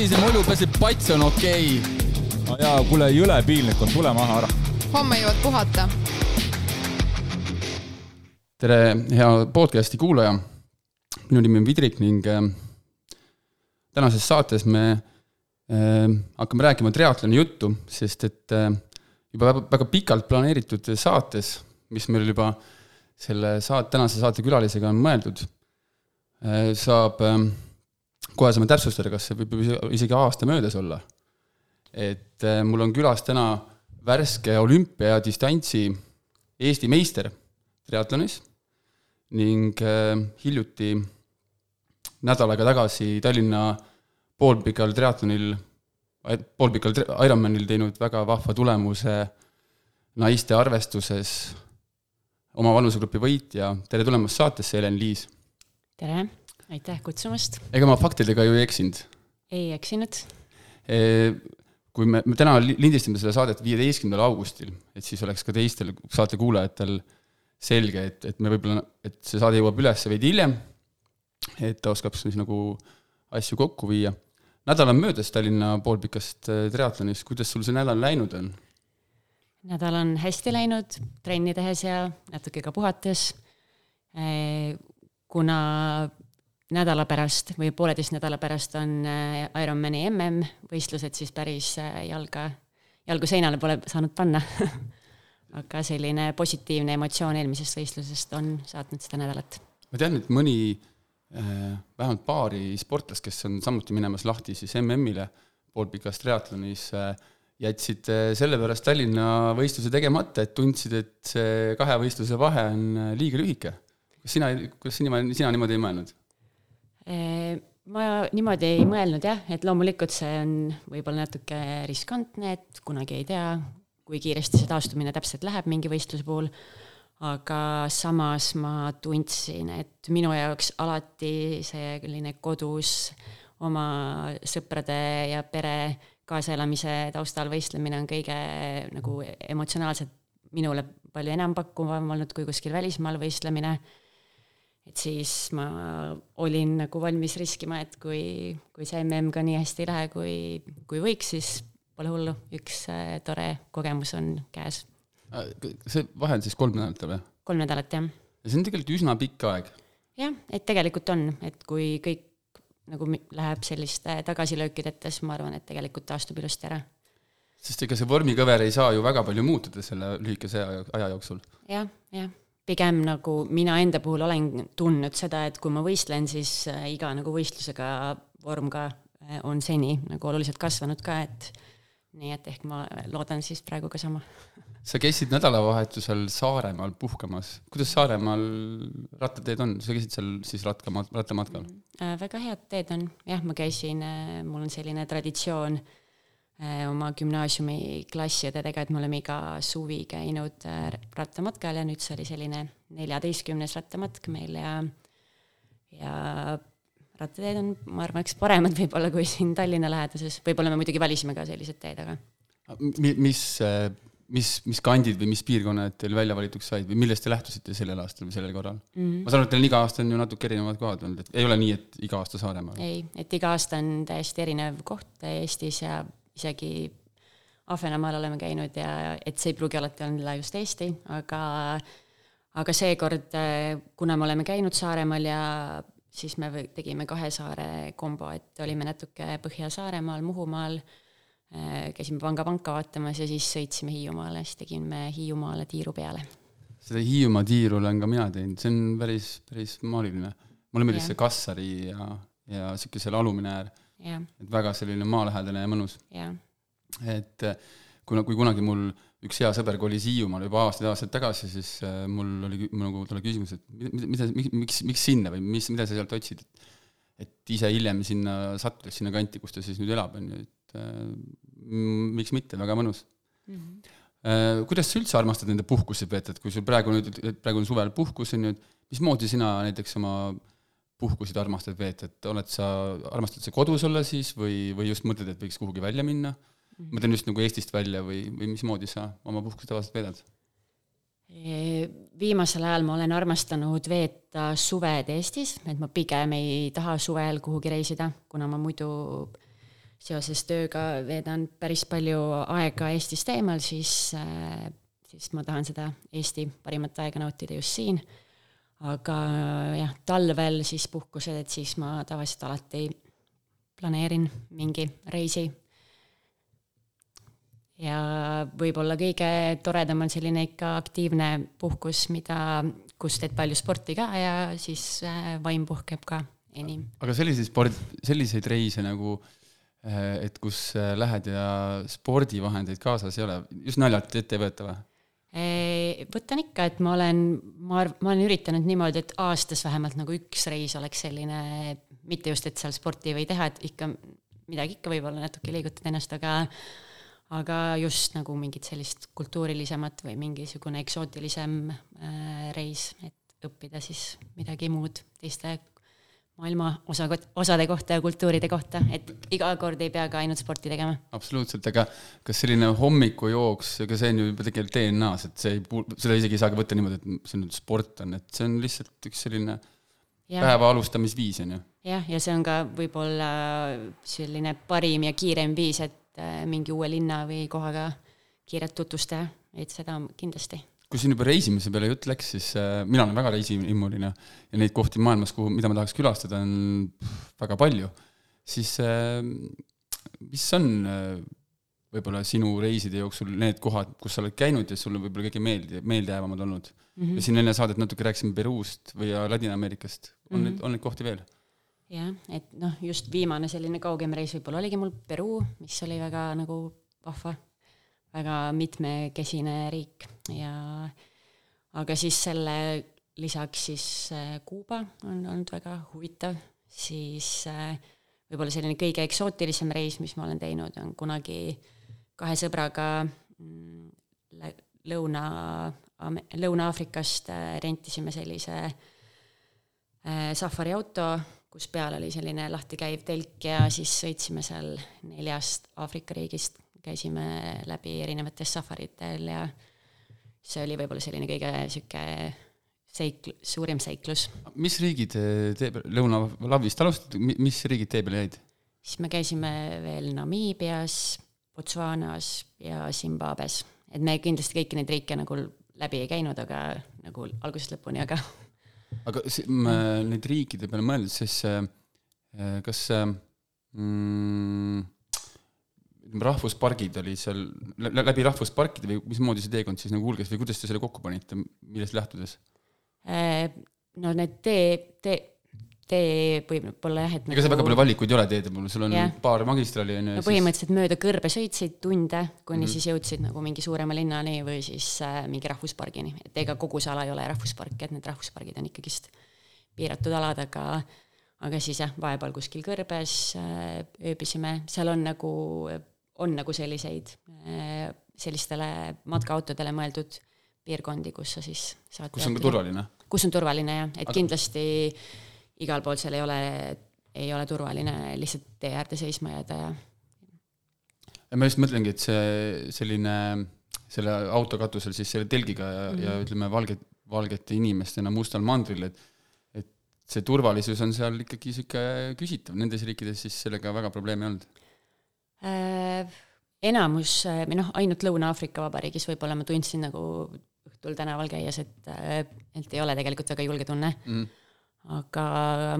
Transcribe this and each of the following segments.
Savise mulju, peaasi, et pats on okei okay.. no jaa, kuule, jõle piinlik on, tule maha ära. homme jõuad puhata. tere, hea podcasti kuulaja. minu nimi on Vidrik ning äh, tänases saates me äh, hakkame rääkima triatloni juttu, sest et äh, juba väga, väga pikalt planeeritud saates, mis meil juba selle saate, tänase saate külalisega on mõeldud, äh, saab äh, kohe saame täpsustada, kas see võib isegi aasta möödas olla. et äh, mul on külas täna värske olümpia distantsi Eesti meister triatlonis ning äh, hiljuti nädal aega tagasi Tallinna poolpikal triatlonil, poolpikal Ironmanil teinud väga vahva tulemuse naiste arvestuses oma vanusegrupi võitja, tere tulemast saatesse, Helen-Liis! tere! Aitäh kutsumast! ega ma faktidega ju ei eksinud? ei eksinud. E, kui me, me täna lindistame seda saadet viieteistkümnendal augustil, et siis oleks ka teistel saate kuulajatel selge, et, et me võib-olla, et see saade jõuab üles veidi hiljem, et ta oskab siis nagu asju kokku viia. nädal on möödas Tallinna poolpikast e, triatlonist, kuidas sul see nädal läinud on? nädal on hästi läinud, trenni tehes ja natuke ka puhates. E, kuna nädala pärast või pooleteist nädala pärast on äh, Ironmani MM-võistlused, siis päris äh, jalga, jalgu seinale pole saanud panna aga selline positiivne emotsioon eelmisest võistlusest on saatnud seda nädalat. ma tean, et mõni, äh, vähemalt paari sportlast, kes on samuti minemas lahti siis MM-ile poolpikas triatlonis, jätsid sellepärast Tallinna võistluse tegemata, et tundsid, et see kahe võistluse vahe on liiga lühike. kas sina, kas sina, sina niimoodi ei mõelnud? Ma niimoodi ei mõelnud jah, et loomulikult see on võib-olla natuke riskantne, et kunagi ei tea, kui kiiresti see taastumine täpselt läheb mingi võistluse puhul, aga samas ma tundsin, et minu jaoks alati selline kodus oma sõprade ja pere kaasaelamise taustal võistlemine on kõige nagu emotsionaalselt minule palju enampakkuvam olnud kui kuskil välismaal võistlemine et siis ma olin nagu valmis riskima, et kui, kui see mm ka nii hästi ei lähe, kui, kui võiks, siis pole hullu, üks äh, tore kogemus on käes. Äh, see vahe on siis kolm nädalat või? kolm nädalat, jah. ja see on tegelikult üsna pikk aeg. jah, et tegelikult on, et kui kõik nagu läheb selliste tagasilöökideta, siis ma arvan, et tegelikult taastub ilusti ära. sest ega see vormikõver ei saa ju väga palju muutuda selle lühikese aja, aja jooksul ja,. jah, jah pigem nagu mina enda puhul olen tundnud seda, et kui ma võistlen, siis äh, iga nagu võistlusega vorm ka äh, on seni nagu oluliselt kasvanud ka, et nii et ehk ma loodan siis praegu ka sama. sa käisid nädalavahetusel Saaremaal puhkamas, kuidas Saaremaal rattateed on, sa käisid seal siis ratkama, rattamatkal mm,? Äh, väga head teed on, jah, ma käisin, mul on selline traditsioon äh, Äh, oma gümnaasiumi klassiõdedega, et me oleme iga suvi käinud äh, rattamatkal ja nüüd see oli selline neljateistkümnes rattamatk meil ja ja rattateed on, ma arvan, eks paremad võib-olla kui siin Tallinna läheduses, võib-olla me muidugi valisime ka sellised teed, aga mis, äh, mis, mis kandid või mis piirkonnad teil välja valituks said või millest te lähtusite sellel aastal või sellel korral mm? -hmm. ma saan aru, et teil iga aasta on ju natuke erinevad kohad olnud, et ei ole nii, et iga aasta Saaremaal? ei, et iga aasta on täiesti erinev koht Eestis ja isegi Ahvenamaal oleme käinud ja et see ei pruugi alati olla just Eesti, aga aga seekord, kuna me oleme käinud Saaremaal ja siis me tegime kahe saare kombo, et olime natuke Põhja-Saaremaal, Muhumaal, käisime panga panka vaatamas ja siis sõitsime Hiiumaale, siis tegime Hiiumaale tiiru peale. seda Hiiumaa tiiru olen ka mina teinud, see on päris, päris maaliline. mulle meeldis see Kassari ja, ja niisugune seal alumine äär et väga selline maalähedane ja mõnus. et eh, kuna, kui kunagi mul üks hea sõber kolis Hiiumaale juba aastaid-aastaid tagasi, siis äh, mul oli, nagu talle küsimus, et mida, miks, miks sinna või mis, mida sa sealt otsid, et et ise hiljem sinna sattudes sinna kanti, kus ta siis nüüd elab, on ju, et äh, miks mitte, väga mõnus mm. -hmm. Äh, kuidas sa üldse armastad nende puhkuseid veeta, et kui sul praegu nüüd, praegu on suvel puhkus, on ju, et mismoodi sina näiteks oma puhkusid armastad veeta, et oled sa, armastad sa kodus olla siis või, või just mõtled, et võiks kuhugi välja minna? ma mõtlen just nagu Eestist välja või, või mismoodi sa oma puhkust tavaliselt veedad? Viimasel ajal ma olen armastanud veeta suved Eestis, et ma pigem ei taha suvel kuhugi reisida, kuna ma muidu seoses tööga veedan päris palju aega Eestist eemal, siis, siis ma tahan seda Eesti parimat aega nautida just siin. Aga jah, talvel siis puhkused, et siis ma tavaliselt alati planeerin mingi reisi ja võib-olla kõige toredam on selline ikka aktiivne puhkus, mida, kus teed palju sporti ka ja siis äh, vaim puhkeb ka enim. aga selliseid sport, selliseid reise nagu, äh, et kus äh, lähed ja spordivahendeid kaasas ei ole, just naljalt ette ei võeta või? Võtan ikka, et ma olen, ma arv-, ma olen üritanud niimoodi, et aastas vähemalt nagu üks reis oleks selline, mitte just, et seal sporti ei või teha, et ikka midagi ikka võib-olla natuke liigutad ennast, aga aga just nagu mingit sellist kultuurilisemat või mingisugune eksootilisem äh, reis, et õppida siis midagi muud teiste maailma osa, osade kohta ja kultuuride kohta, et iga kord ei pea ka ainult sporti tegema. absoluutselt, aga kas selline hommikujooks, ega see on ju juba tegelikult DNA-s, et see ei seda isegi ei saagi võtta niimoodi, et see nüüd sport on, et see on lihtsalt üks selline ja. päeva alustamisviis, on ju. jah, ja see on ka võib-olla selline parim ja kiirem viis, et Äh, mingi uue linna või kohaga kiirelt tutvustaja, et seda kindlasti. Kui siin juba reisimise peale jutt läks, siis äh, mina olen väga reisiimmuline ja neid kohti maailmas, kuhu, mida ma tahaks külastada, on väga palju, siis äh, mis on äh, võib-olla sinu reiside jooksul need kohad, kus sa oled käinud ja sulle võib-olla kõige meeldi-, meeldejäävamad olnud mm? -hmm. ja siin enne saadet natuke rääkisime Peruust või Ladina-Ameerikast, on mm -hmm. neid, on neid kohti veel? jah, et noh, just viimane selline kaugem reis võib-olla oligi mul Peruu, mis oli väga nagu vahva, väga mitmekesine riik. Ja aga siis selle lisaks siis äh, Kuuba on olnud väga huvitav, siis äh, võib-olla selline kõige eksootilisem reis, mis ma olen teinud, on kunagi kahe sõbraga mm, Lõuna, Lõuna-Aafrikast äh, rentisime sellise safariauto kus peal oli selline lahti käiv telk ja siis sõitsime seal neljast Aafrika riigist, käisime läbi erinevatel safaritel ja see oli võib-olla selline kõige sihuke seik-, suurim seiklus. mis riigid tee peal, Lõuna-Lavist alustad, mis riigid tee peale jäid? siis me käisime veel Namiibias, Botswanas ja Zimbabwes, et me kindlasti kõiki neid riike nagu läbi ei käinud, aga nagu algusest lõpuni, aga aga si-, neid riikide peale mõeldes, siis äh, kas mm, rahvuspargid oli seal, läbi rahvusparkide või mismoodi see teekond siis nagu kulges või kuidas te selle kokku panite, millest lähtudes? Äh, no need tee, tee, tee võib-olla jah, et ega nagu... seal väga palju valikuid ei ole teede puhul, sul on yeah. paar magistraali on ju. no põhimõtteliselt siis... mööda kõrbe sõitsid tunde, kuni mm -hmm. siis jõudsid nagu mingi suurema linnani või siis äh, mingi rahvuspargini, et ega kogu see ala ei ole rahvuspark, et need rahvuspargid on ikkagist piiratud alad, aga aga siis jah, vahepeal kuskil kõrbes äh, ööbisime, seal on nagu, on nagu selliseid äh,, sellistele matkaautodele mõeldud piirkondi, kus sa siis saad kus on ka turvaline? kus on turvaline jah, et aga... kindlasti igal pool seal ei ole, ei ole turvaline lihtsalt tee äärde seisma jääda ja. ma just mõtlengi, et see selline, selle auto katusel siis selle telgiga ja mm, -hmm. ja ütleme, valged, valgete inimestena mustal mandril, et et see turvalisus on seal ikkagi niisugune küsitav, nendes riikides siis sellega väga probleemi ei olnud? Enamus, või noh, ainult Lõuna-Aafrika Vabariigis võib-olla ma tundsin nagu õhtul tänaval käies, et, et ei ole tegelikult väga julge tunne mm. aga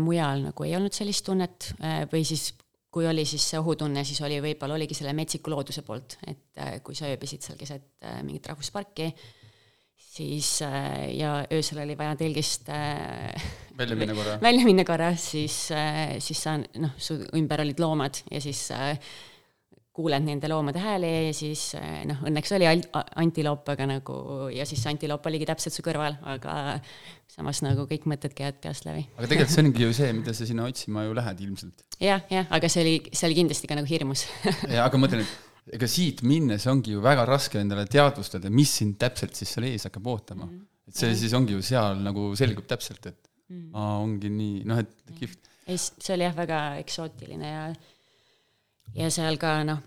mujal nagu ei olnud sellist tunnet äh, või siis kui oli siis see ohutunne, siis oli võib-olla oligi selle metsiku looduse poolt, et äh, kui sa ööbisid seal keset äh, mingit rahvusparki, siis ja öösel oli vaja telgist välja minna korra, välja minna korra, siis, siis sa noh, su ümber olid loomad ja siis kuuled nende loomade hääli ja siis eh, noh, õnneks oli antiloop, aga nagu ja siis antiloop oligi täpselt su kõrval, aga samas nagu kõik mõtted käivad peast läbi. aga tegelikult see ongi ju see, mida sa sinna otsima ju lähed ilmselt ja,. jah, jah, aga see oli, see oli kindlasti ka nagu hirmus jaa, aga ma mõtlen, et ega siit minnes ongi ju väga raske endale teadvustada, mis sind täpselt siis seal ees hakkab ootama mm. -hmm. et see siis ongi ju seal nagu selgub täpselt, et mm -hmm. aa, ongi nii, noh, et kihvt. ei, see oli jah, väga eksootiline ja ja seal ka noh,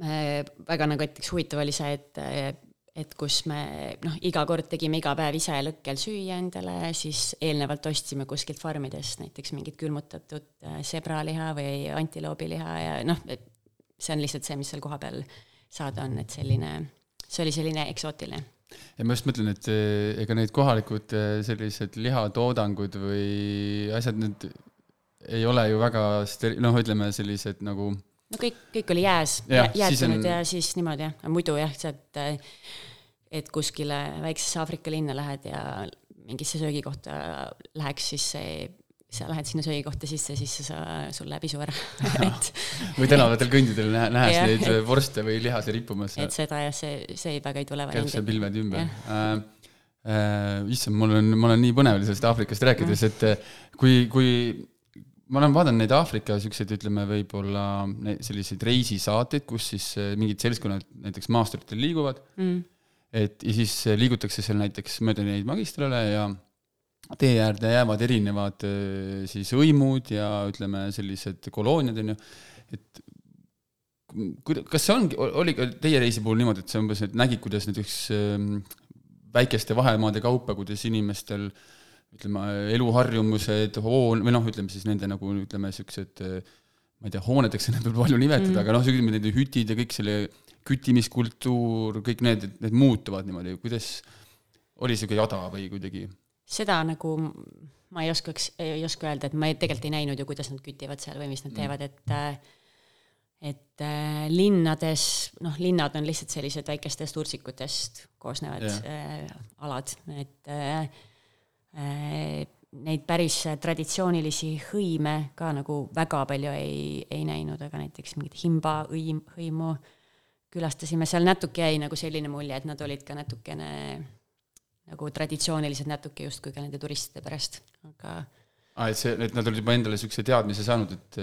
väga nagu näiteks huvitav oli see, et et kus me noh, iga kord tegime iga päev ise lõkkel süüa endale, siis eelnevalt ostsime kuskilt farmidest näiteks mingit külmutatud äh, sebraliha või antiloobiliha ja noh, see on lihtsalt see, mis seal kohapeal saada on, et selline, see oli selline eksootiline. Ja ma just mõtlen, et eh, ega need kohalikud eh, sellised lihatoodangud või asjad, need ei ole ju väga steri-, noh, ütleme sellised nagu no kõik, kõik oli jääs ja,, jäätunud on... ja siis niimoodi jah, muidu jah, sealt, et kuskile väiksesse Aafrika linna lähed ja mingisse söögikohta läheks, siis see sa lähed sinna söögikohta sisse, siis sa, sul läheb isu ära et või tänavatel kõndidel nähe, nähes ja, neid et, vorste või lihasi rippumas. et seda jah, see, see väga ei tule variandi. käib see pilved ümber äh,. Äh, issand, mul on, ma olen nii põnevil sellest Aafrikast rääkides, et kui, kui ma olen vaadanud neid Aafrika siukseid, ütleme võib-olla selliseid reisisaateid, kus siis äh, mingid seltskonnad näiteks maasturitel liiguvad. Mm.. et ja siis äh, liigutakse seal näiteks mööda neid magistrale ja tee äärde jäävad erinevad äh, siis hõimud ja ütleme, sellised kolooniad, on ju, et kas see ongi, oli ka teie reisi puhul niimoodi, et sa umbes, nägid, kuidas näiteks väikeste vahemaade kaupa, kuidas inimestel äh, ütleme, eluharjumused, hoon-, või noh, ütleme siis nende nagu ütleme, niisugused ma ei tea, hooneteks neid võib palju nimetada mm., aga noh, niisugused nende hütid ja kõik selle küttimiskultuur, kõik need, need muutuvad niimoodi, kuidas, oli niisugune jada või kuidagi? seda nagu ma ei oskaks, ei oska öelda, et ma ei, tegelikult ei näinud ju, kuidas nad kütivad seal või mis nad mm. teevad, et et äh, linnades, noh, linnad on lihtsalt sellised väikestest urtsikutest koosnevad yeah. äh, alad, et äh, Äh, neid päris traditsioonilisi hõime ka nagu väga palju ei, ei näinud, aga näiteks mingit himba hõim, hõimu külastasime, seal natuke jäi nagu selline mulje, et nad olid ka natukene nagu traditsioonilised natuke justkui ka nende turistide pärast, aga aa, et see, et nad olid juba endale niisuguse teadmise saanud, et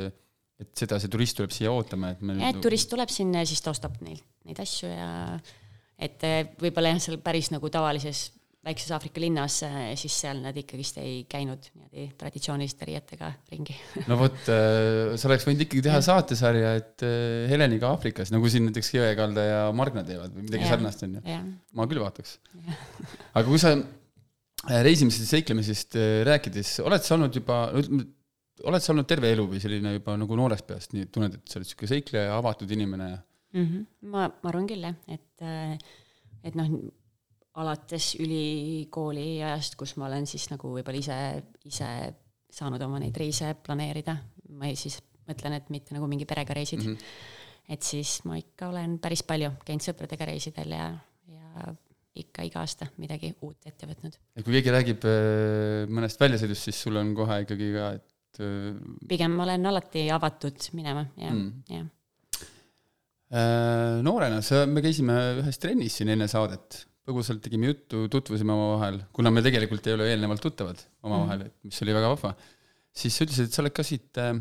et seda, see turist tuleb siia ootama, et me jah, et turist tuleb sinna ja siis ta ostab neilt neid asju ja et võib-olla jah, seal päris nagu tavalises väikses Aafrika linnas, äh, siis seal nad ikkagist ei käinud niimoodi traditsiooniliste riietega ringi no vot, sa oleks võinud ikkagi teha saatesarja, et äh, Heleniga Aafrikas, nagu siin näiteks Jõekalda ja Margna teevad või midagi ja, sarnast, on ju. ma küll vaataks. aga kui sa reisimisest ja seiklemisest rääkides, oled sa olnud juba, oled sa olnud terve elu või selline juba nagu noorest peast, nii et tunned, et sa oled niisugune seikleja, avatud inimene mm? -hmm. ma, ma arvan küll, jah, et, et noh, alates ülikooli ajast, kus ma olen siis nagu võib-olla ise, ise saanud oma neid reise planeerida, ma ei siis mõtlen, et mitte nagu mingi perega reisid mm. -hmm. et siis ma ikka olen päris palju käinud sõpradega reisidel ja, ja ikka iga aasta midagi uut ette võtnud. et kui keegi räägib äh, mõnest väljasõidust, siis sul on kohe ikkagi ka, et äh, pigem ma olen alati avatud minema, jah mm., jah. Äh, noorena sa, me käisime ühes trennis siin enne saadet põgusalt tegime juttu, tutvusime omavahel, kuna me tegelikult ei ole eelnevalt tuttavad omavahel mm, -hmm. mis oli väga vahva, siis sa ütlesid, et sa oled ka siit äh,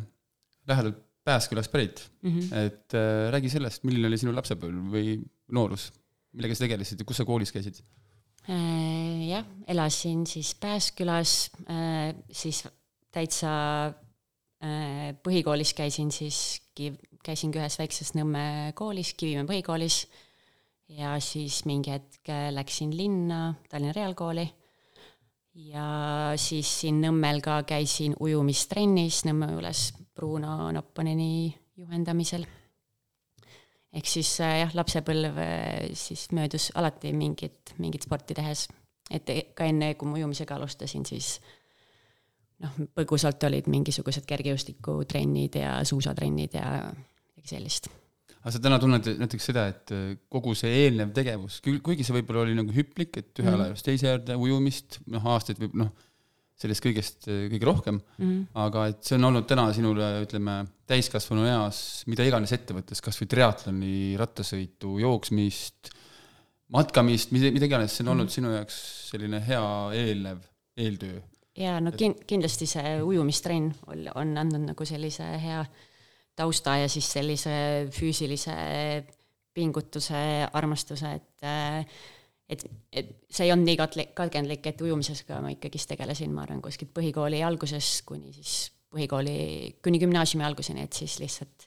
lähedalt Pääskülast pärit mm. -hmm. et äh, räägi sellest, milline oli sinu lapsepõlv või noorus, millega sa tegelesid ja kus sa koolis käisid äh,? jah, elasin siis Pääskülas äh,, siis täitsa äh, põhikoolis käisin siis, käisingi ühes väikses Nõmme koolis, Kivimäe põhikoolis ja siis mingi hetk läksin linna Tallinna Reaalkooli ja siis siin Nõmmel ka käisin ujumistrennis Nõmme juures Bruno Nopponeni juhendamisel. ehk siis äh, jah, lapsepõlv äh, siis möödus alati mingit, mingit sporti tehes. et e-, ka enne, kui ma ujumisega alustasin, siis noh, põgusalt olid mingisugused kergejõustikutrennid ja suusatrennid ja midagi sellist aga sa täna tunned näiteks seda, et äh, kogu see eelnev tegevus, küll, kuigi see võib-olla oli nagu hüplik, et ühe mm. juurest teise äärde ujumist, noh, aastaid võib noh, sellest kõigest äh, kõige rohkem mm, aga et see on olnud täna sinule, ütleme, täiskasvanu eas mida iganes ette võttes, kas või triatloni, rattasõitu, jooksmist, matkamist, mida, mida iganes, see on olnud mm sinu jaoks selline hea eelnev, eeltöö. jaa, no kin-, kindlasti see ujumistrenn on andnud nagu sellise hea tausta ja siis sellise füüsilise pingutuse, armastuse, et et, et see ei olnud nii katli-, katkendlik, et ujumisega ma ikkagist tegelesin, ma arvan, kuskilt põhikooli algusest kuni siis põhikooli, kuni gümnaasiumi alguseni, et siis lihtsalt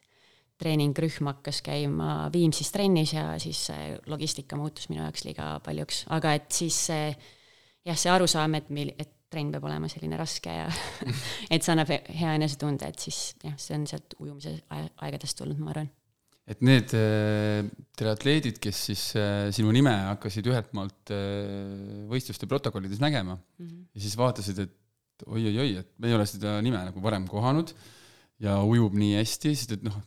treeningrühm hakkas käima Viimsis trennis ja siis see logistika muutus minu jaoks liiga paljuks, aga et siis see jah, see arusaam, et mil-, et trenn peab olema selline raske ja et see annab hea enesetunde, et siis jah, see on sealt ujumise aegadest tulnud, ma arvan. et need äh, triatleedid, kes siis äh, sinu nime hakkasid ühelt maalt äh, võistluste protokollides nägema mm -hmm. ja siis vaatasid, et oi-oi-oi, et me ei ole seda nime nagu varem kohanud ja ujub nii hästi, sest et noh,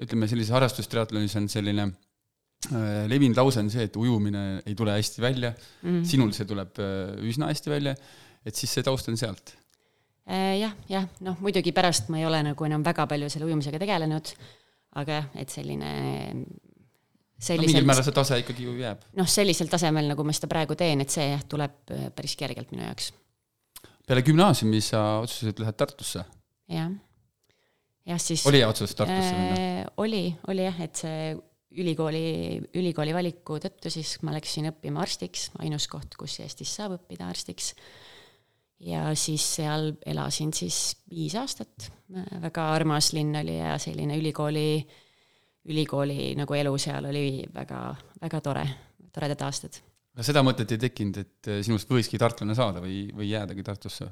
ütleme sellises harrastustriatlonis on selline levinud lause on see, et ujumine ei tule hästi välja mm, -hmm. sinul see tuleb üsna hästi välja, et siis see taust on sealt äh,. jah, jah, noh muidugi pärast ma ei ole nagu enam väga palju selle ujumisega tegelenud, aga jah, et selline selliselt no, mingil määral see tase ikkagi ju jääb. noh, sellisel tasemel, nagu ma seda praegu teen, et see jah, tuleb äh, päris kergelt minu jaoks. peale gümnaasiumi sa otsustasid, et lähed Tartusse? jah jah, siis oli hea otsus Tartusse minna äh,? oli, oli jah, et see ülikooli, ülikooli valiku tõttu siis ma läksin õppima arstiks, ainus koht, kus Eestis saab õppida arstiks. Ja siis seal elasin siis viis aastat, väga armas linn oli ja selline ülikooli, ülikooli nagu elu seal oli väga, väga tore, toredad aastad. aga seda mõtet ei tekkinud, et sinust võiski tartlane saada või, või jäädagi Tartusse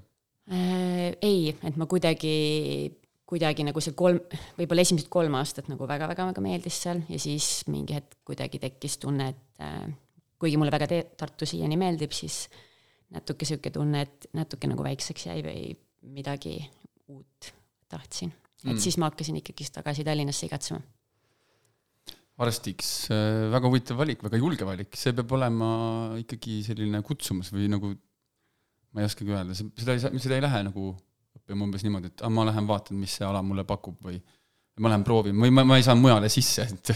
äh,? ei, et ma kuidagi kuidagi nagu see kolm, võib-olla esimesed kolm aastat nagu väga-väga-väga meeldis seal ja siis mingi hetk kuidagi tekkis tunne, et äh, kuigi mulle väga te-, Tartu siiani meeldib, siis natuke niisugune tunne, et natuke nagu väikseks jäi või midagi uut tahtsin. et mm. siis ma hakkasin ikkagist tagasi Tallinnasse igatsema. arstiks, äh, väga huvitav valik, väga julge valik, see peab olema ikkagi selline kutsumus või nagu ma ei oskagi öelda, seda ei saa, seda ei lähe nagu õppima umbes niimoodi, et ah, ma lähen vaatan, mis see ala mulle pakub või ma lähen proovin või ma, ma ei saa mujale sisse, et,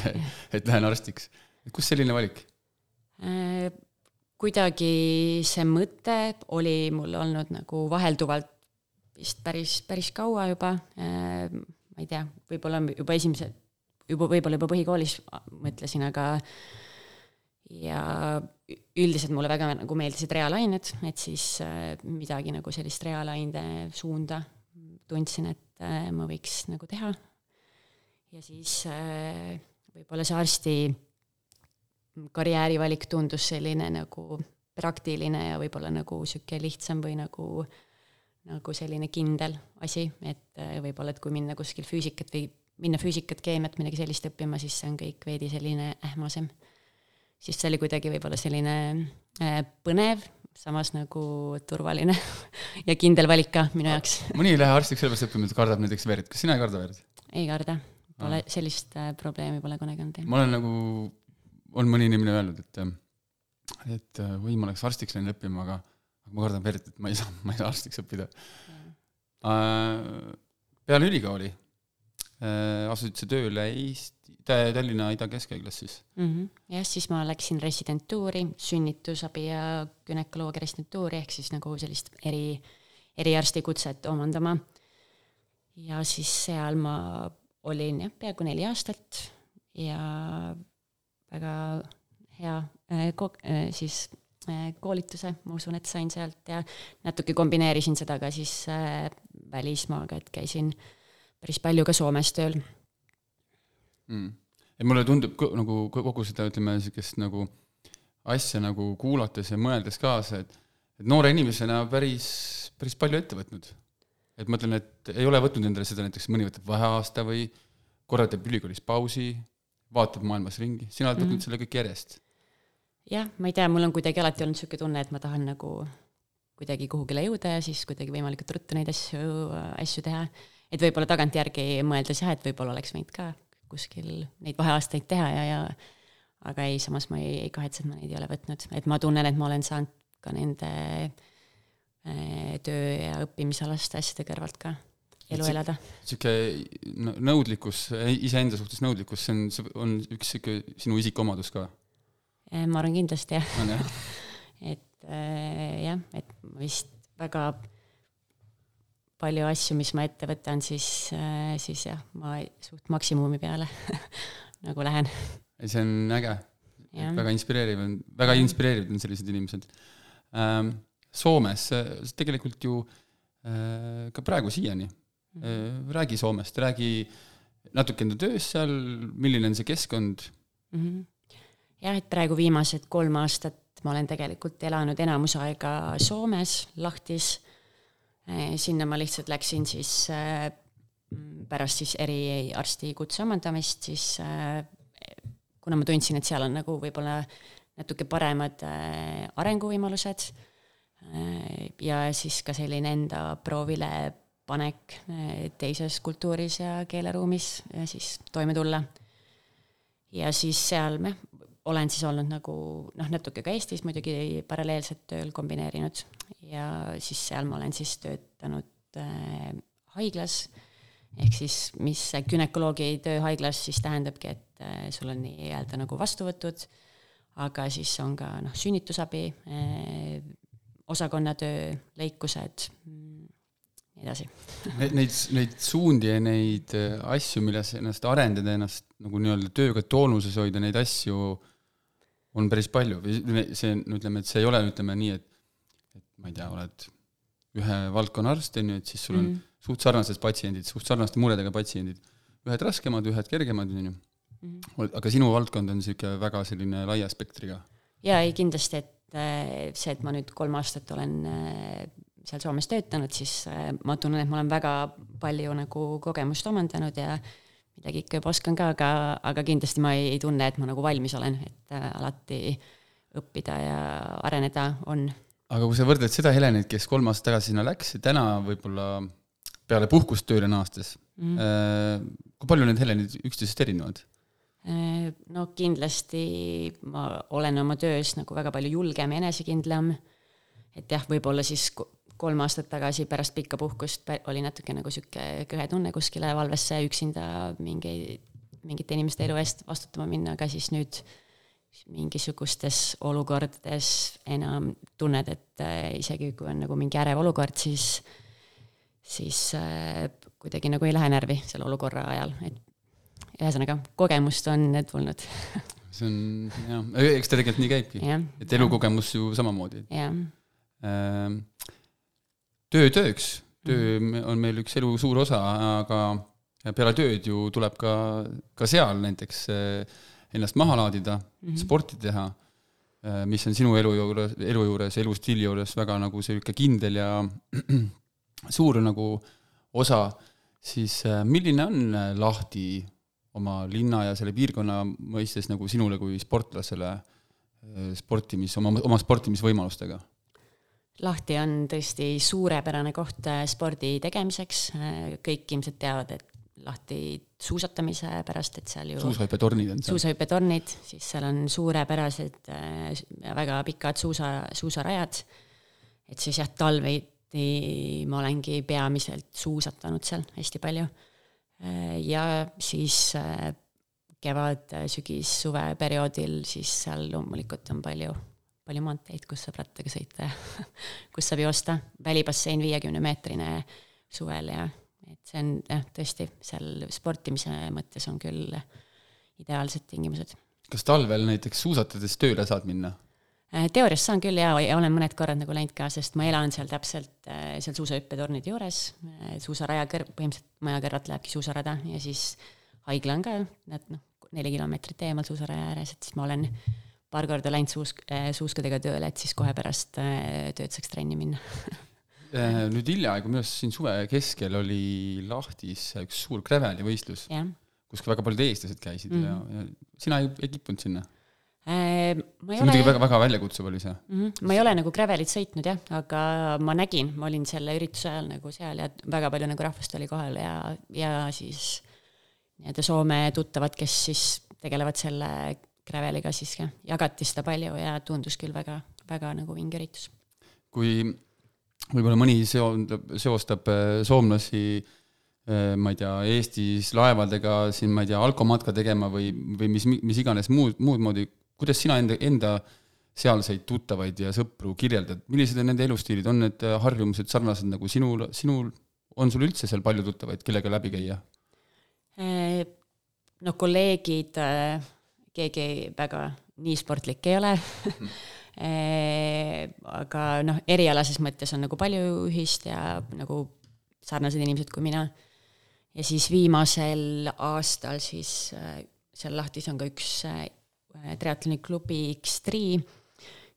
et lähen arstiks. kust selline valik? Äh, kuidagi see mõte oli mul olnud nagu vahelduvalt vist päris, päris kaua juba, äh, ma ei tea, võib-olla juba esimese, juba võib-olla juba põhikoolis mõtlesin, aga ja üldiselt mulle väga nagu meeldisid reaalained, et siis äh, midagi nagu sellist reaalaine suunda tundsin, et äh, ma võiks nagu teha. ja siis äh, võib-olla see arsti karjäärivalik tundus selline nagu praktiline ja võib-olla nagu sihuke lihtsam või nagu, nagu selline kindel asi, et võib-olla, et kui minna kuskil füüsikat või minna füüsikat, keemiat, midagi sellist õppima, siis see on kõik veidi selline ähmasem siis see oli kuidagi võib-olla selline äh, põnev, samas nagu turvaline ja kindel valik ka minu jaoks. mõni ei lähe arstiks sellepärast õppima, et kardab näiteks verd, kas sina ei karda verd? ei karda, pole ah. sellist äh, probleemi pole kunagi olnud. ma olen nagu, on mõni inimene öelnud, et et või ma oleks arstiks läinud õppima, aga aga ma kardan verd, et ma ei saa, ma ei saa arstiks õppida. peale ülikooli asusid sa tööle Eesti Tallinna Ida-Keskhaiglas siis mm? -hmm. jah, siis ma läksin residentuuri, sünnitusabi ja günekoloogia residentuuri ehk siis nagu sellist eri, eriarsti kutset omandama. ja siis seal ma olin jah, peaaegu neli aastat ja väga hea äh, ko-, äh, siis äh, koolituse, ma usun, et sain sealt ja natuke kombineerisin seda ka siis välismaaga, et käisin päris palju ka Soomes tööl. Mm.. et mulle tundub nagu kogu seda, ütleme, niisugust nagu asja nagu kuulates ja mõeldes kaasa, et et noore inimesena päris, päris palju ette võtnud. et ma ütlen, et ei ole võtnud endale seda näiteks, mõni võtab vaheaasta või korra teeb ülikoolis pausi, vaatab maailmas ringi, sina oled võtnud mm -hmm. selle kõik järjest. jah, ma ei tea, mul on kuidagi alati olnud niisugune tunne, et ma tahan nagu kuidagi kuhugile jõuda ja siis kuidagi võimalikult ruttu neid asju, asju teha. et võib-olla tagantjärgi mõeldes jah, et võib-olla oleks võinud ka kuskil neid vaheaastaid teha ja, ja aga ei, samas ma ei, ei kahetse, et ma neid ei ole võtnud, et ma tunnen, et ma olen saanud ka nende äh, töö ja õppimisalaste asjade kõrvalt ka elu elada. niisugune nõudlikkus, iseenda suhtes nõudlikkus, see on, on üks niisugune sinu isikuomadus ka? Äh, ma arvan kindlasti jah. on jah? et äh, jah, et ma vist väga palju asju, mis ma ette võtan, siis, äh, siis jah, ma suht maksimumi peale nagu lähen. see on äge, väga inspireeriv on, väga inspireerivad on sellised inimesed ähm,. Soomes tegelikult ju äh, ka praegu siiani räägi Soomest, räägi natuke enda töös seal, milline on see keskkond mm? -hmm. jah, et praegu viimased kolm aastat ma olen tegelikult elanud enamus aega Soomes, Lahtis. sinna ma lihtsalt läksin siis pärast siis eriarsti kutse omandamist, siis kuna ma tundsin, et seal on nagu võib-olla natuke paremad arenguvõimalused ja siis ka selline enda proovile panek teises kultuuris ja keeleruumis ja siis toime tulla. ja siis seal me, olen siis olnud nagu noh, natuke ka Eestis muidugi paralleelselt tööl kombineerinud ja siis seal ma olen siis töötanud äh, haiglas, ehk siis mis günekoloogi töö haiglas siis tähendabki, et äh, sul on nii-öelda nagu vastuvõtud, aga siis on ka noh, sünnitusabi äh,, osakonnatöö, lõikused mm,, nii edasi Neid, neid suundi ja neid äh, asju, milles ennast arendada, ennast nagu nii-öelda tööga toonuses hoida, neid asju on päris palju või see, no ütleme, et see ei ole, ütleme nii, et et ma ei tea, oled ühe valdkonna arst, on ju, et siis sul on mm. suht sarnased patsiendid, suht sarnaste muredega patsiendid. ühed raskemad, ühed kergemad, on ju. Mhm. aga sinu valdkond on niisugune väga selline laia spektriga. jaa, ei kindlasti, et äh, see, et ma nüüd kolm aastat olen äh, seal Soomes töötanud, siis äh, ma tunnen, et ma olen väga palju nagu kogemust omandanud ja midagi ikka juba oskan ka, aga, aga kindlasti ma ei, ei tunne, et ma nagu valmis olen, et äh, alati õppida ja areneda on. aga kui sa võrdled seda Helenit, kes kolm aastat tagasi sinna läks ja täna võib-olla peale puhkust tööle naastes mm, -hmm. kui palju need Helenid üksteisest erinevad? No kindlasti ma olen oma töös nagu väga palju julgem ja enesekindlam, et jah, võib-olla siis kolm aastat tagasi pärast pikka puhkust oli natuke nagu sihuke kõhe tunne kuskile valvesse üksinda mingi, mingite inimeste elu eest vastutama minna, aga siis nüüd mingisugustes olukordades enam tunned, et äh, isegi kui on nagu mingi ärev olukord, siis, siis äh, kuidagi nagu ei lähe närvi selle olukorra ajal, et ühesõnaga, kogemust on tulnud see on jah, eks ta tegelikult nii käibki, et elukogemus ju samamoodi. jah. Äh, töö tööks, töö mhm. on meil üks elu suur osa, aga peale tööd ju tuleb ka, ka seal näiteks eh, ennast maha laadida mm, -hmm. sporti teha, eh, mis on sinu elu juures, elu juures, elustiili juures väga nagu niisugune kindel ja suur nagu osa, siis eh, milline on Lahti oma linna ja selle piirkonna mõistes nagu sinule kui sportlasele sportimis, oma, oma sportimisvõimalustega? Lahti on tõesti suurepärane koht äh, spordi tegemiseks, äh, kõik ilmselt teavad, et Lahti suusatamise pärast, et seal ju suusahüppetornid on seal. suusahüppetornid, siis seal on suurepärased äh, väga pikad suusa, suusarajad, et siis jah, talviti ma olengi peamiselt suusatanud seal hästi palju. ja siis kevad, sügis, suveperioodil siis seal loomulikult on palju palju maanteid, kus saab rattaga sõita ja kus saab joosta, välibassein viiekümne meetrine suvel ja et see on jah, tõesti seal sportimise mõttes on küll ideaalsed tingimused. kas talvel näiteks suusatades tööle saad minna? Äh, teoorias saan küll ja, ja olen mõned korrad nagu läinud ka, sest ma elan seal täpselt äh, seal suusahüppetornide juures, äh, suusaraja kõr-, põhimõtteliselt maja kõrvalt lähebki suusarada ja siis haigla on ka, nad noh, neli kilomeetrit eemal suusaraja ääres, et siis ma olen paar korda läinud suusk, äh, suuskadega tööle, et siis kohe pärast äh, tööd saaks trenni minna äh, nüüd hiljaaegu, minu arust siin suve keskel oli Lahtis üks suur Graveli-võistlus, kus ka väga paljud eestlased käisid mm -hmm. ja, ja sina ei, ei kippunud sinna? see on muidugi väga, väga väljakutsuv oli see mm. -hmm. ma ei ole nagu Gravelit sõitnud jah, aga ma nägin, ma olin selle ürituse ajal nagu seal ja väga palju nagu rahvast oli kohal ja, ja siis nii-öelda Soome tuttavad, kes siis tegelevad selle Graveliga siis jah, jagati seda palju ja tundus küll väga, väga nagu vinge üritus. kui võib-olla mõni seo-, seostab äh, soomlasi äh, ma ei tea, Eestis laevadega siin, ma ei tea, alkomatka tegema või, või mis, mis iganes muud, muud moodi, kuidas sina enda, enda sealseid tuttavaid ja sõpru kirjeldad, millised on nende elustiilid, on need äh, harjumused sarnased nagu sinul, sinul, on sul üldse seal palju tuttavaid, kellega läbi käia? no kolleegid keegi väga nii sportlik ei ole mm. aga noh, erialases mõttes on nagu palju ühist ja nagu sarnased inimesed kui mina. ja siis viimasel aastal siis äh, seal lahtis on ka üks äh, triatloniklubi X3,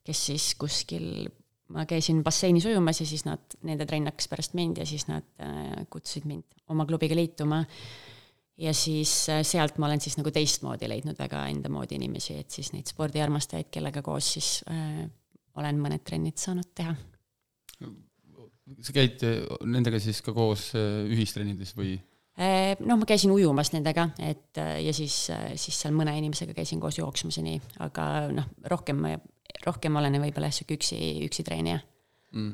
kes siis kuskil, ma käisin basseinis ujumas ja siis nad, nende trenn hakkas pärast mind ja siis nad kutsusid mind oma klubiga liituma. Ja siis sealt ma olen siis nagu teistmoodi leidnud väga enda moodi inimesi, et siis neid spordiarmastajaid, kellega koos siis äh, olen mõned trennid saanud teha. sa käid nendega siis ka koos ühistrennides või? Äh, noh, ma käisin ujumas nendega, et äh, ja siis, äh, siis seal mõne inimesega käisin koos jooksmaseni, aga noh, rohkem, rohkem olen võib-olla sihuke üksi, üksi treenija mm..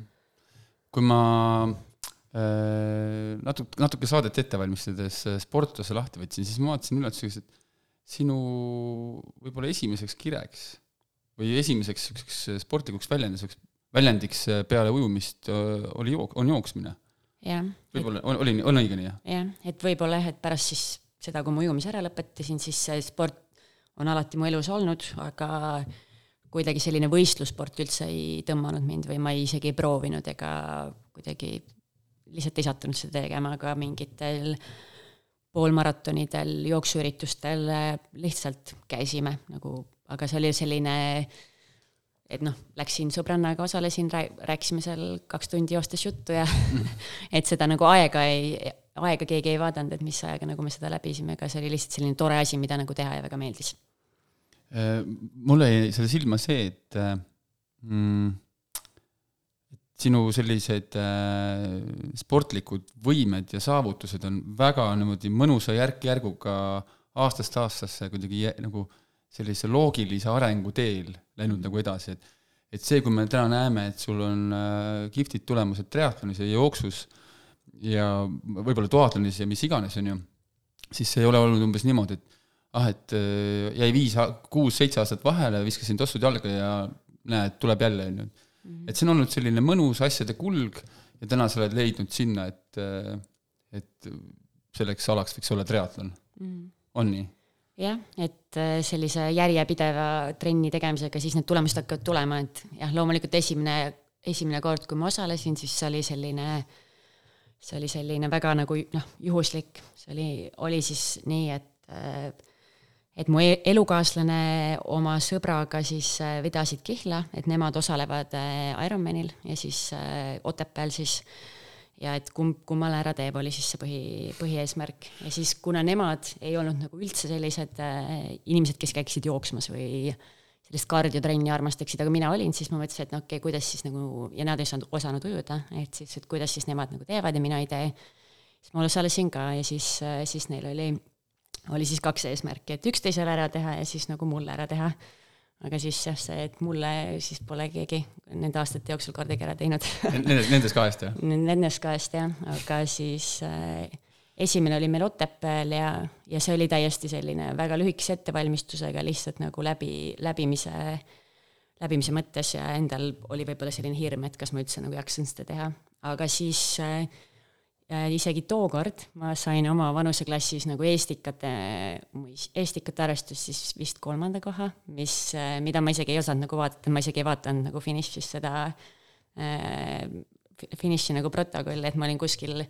kui ma äh, natuke, natuke saadet ette valmistades sportlase lahti võtsin, siis ma vaatasin üllatuseks, et sinu võib-olla esimeseks kireks või esimeseks niisuguseks sportlikuks väljenduseks, väljendiks peale ujumist oli jook-, on jooksmine võib-olla, oli, on õige nii, jah? jah, et võib-olla jah, et pärast siis seda, kui ma ujumise ära lõpetasin, siis see sport on alati mu elus olnud, aga kuidagi selline võistlussport üldse ei tõmmanud mind või ma ei, isegi ei proovinud ega kuidagi lihtsalt ei sattunud seda tegema, aga mingitel poolmaratonidel, jooksuüritustel lihtsalt käisime nagu, aga see oli selline äh, et noh, läksin sõbrannaga, osalesin, rääkisime seal kaks tundi joostes juttu ja et seda nagu aega ei, aega keegi ei vaadanud, et mis ajaga nagu me seda läbisime, aga see oli lihtsalt selline tore asi, mida nagu teha ja väga meeldis. Äh, mulle jäi selle silma see, et äh, mm, sinu sellised äh, sportlikud võimed ja saavutused on väga niimoodi mõnusa järk-järguga aastast aastasse kuidagi nagu sellise loogilise arengu teel läinud nagu edasi, et et see, kui me täna näeme, et sul on äh, kihvtid tulemused triatlonis ja jooksus ja võib-olla duatlonis ja mis iganes, on ju, siis see ei ole olnud umbes niimoodi, et ah, et äh, jäi viis, kuus-seitse aastat vahele, viskasin tossud jalga ja näed, tuleb jälle, on ju. Mhm. et see on olnud selline mõnus asjade kulg ja täna sa oled leidnud sinna, et, äh, et selleks alaks võiks olla triatlon mm. -hmm. on nii? jah, et äh, sellise järjepideva trenni tegemisega siis need tulemused hakkavad tulema, et jah, loomulikult esimene, esimene kord, kui ma osalesin, siis see oli selline, see oli selline väga nagu noh, juhuslik, see oli, oli siis nii, et äh, et mu e-, elukaaslane oma sõbraga siis äh, vedasid kihla, et nemad osalevad Ironmanil ja siis Otepääl siis äh, ja et kumb, kummale ära teeb, oli siis see põhi, põhieesmärk. ja siis, kuna nemad ei olnud nagu üldse sellised äh, inimesed, kes käiksid jooksmas või sellist kardiotrenni armastaksid, aga mina olin, siis ma mõtlesin, et no okei okay,, kuidas siis nagu, ja nad ei saanud, osanud ujuda, et siis, et kuidas siis nemad nagu teevad ja mina ei tee. siis ma osalesin ka ja siis, äh, siis neil oli, oli siis kaks eesmärki, et üksteisele ära teha ja siis nagu mulle ära teha. Aga siis jah, see, et mulle siis pole keegi nende aastate jooksul kordagi ära teinud. Nendest, nendest kahest, jah? Nendest kahest, jah, aga siis äh, esimene oli meil Otepääl ja, ja see oli täiesti selline väga lühikese ettevalmistusega lihtsalt nagu läbi, läbimise, läbimise mõttes ja endal oli võib-olla selline hirm, et kas ma üldse nagu jaksan seda teha, aga siis äh, isegi tookord ma sain oma vanuseklassis nagu Eestikate, Eestikate arvestus siis vist kolmanda koha, mis, mida ma isegi ei osanud nagu vaadata, ma isegi ei vaadanud nagu finišis seda äh, finiši nagu protokolli, et ma olin kuskil,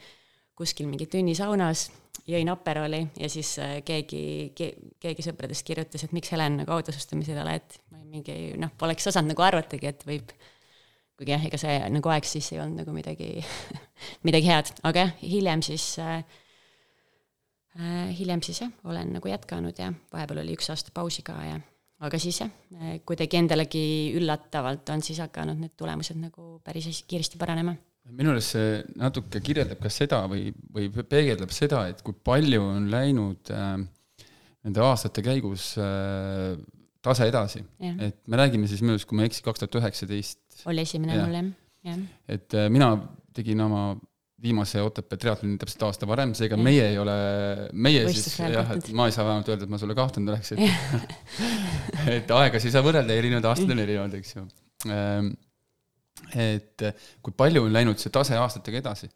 kuskil mingi tünnisaunas, jõin Aperoli ja siis äh, keegi ke,, keegi sõpradest kirjutas, et miks Helen nagu autosustamisel oled, ma mingi noh, poleks osanud nagu arvatagi, et võib kuigi jah, ega see nagu aeg siis ei olnud nagu midagi midagi head, aga jah, hiljem siis äh, hiljem siis jah, olen nagu jätkanud ja vahepeal oli üks aasta pausi ka ja aga siis jah, kuidagi endalegi üllatavalt on siis hakanud need tulemused nagu päris kiiresti paranema. minu arust see natuke kirjeldab ka seda või, või peegeldab seda, et kui palju on läinud äh, nende aastate käigus äh, tase edasi, et me räägime siis minu arust, kui ma ei eksi, kaks tuhat üheksateist. oli esimene mul jah, jah. et äh, mina tegin oma viimase Otepää triatloni täpselt aasta varem, seega meie ei ole, meie Võistus siis jah, et ma ei saa vähemalt öelda, et ma sulle kahtlenud oleks, et et aegasid ei saa võrrelda, erinevad aastad on erinevad, eks ju. Ähm, et kui palju on läinud see tase aastatega edasi,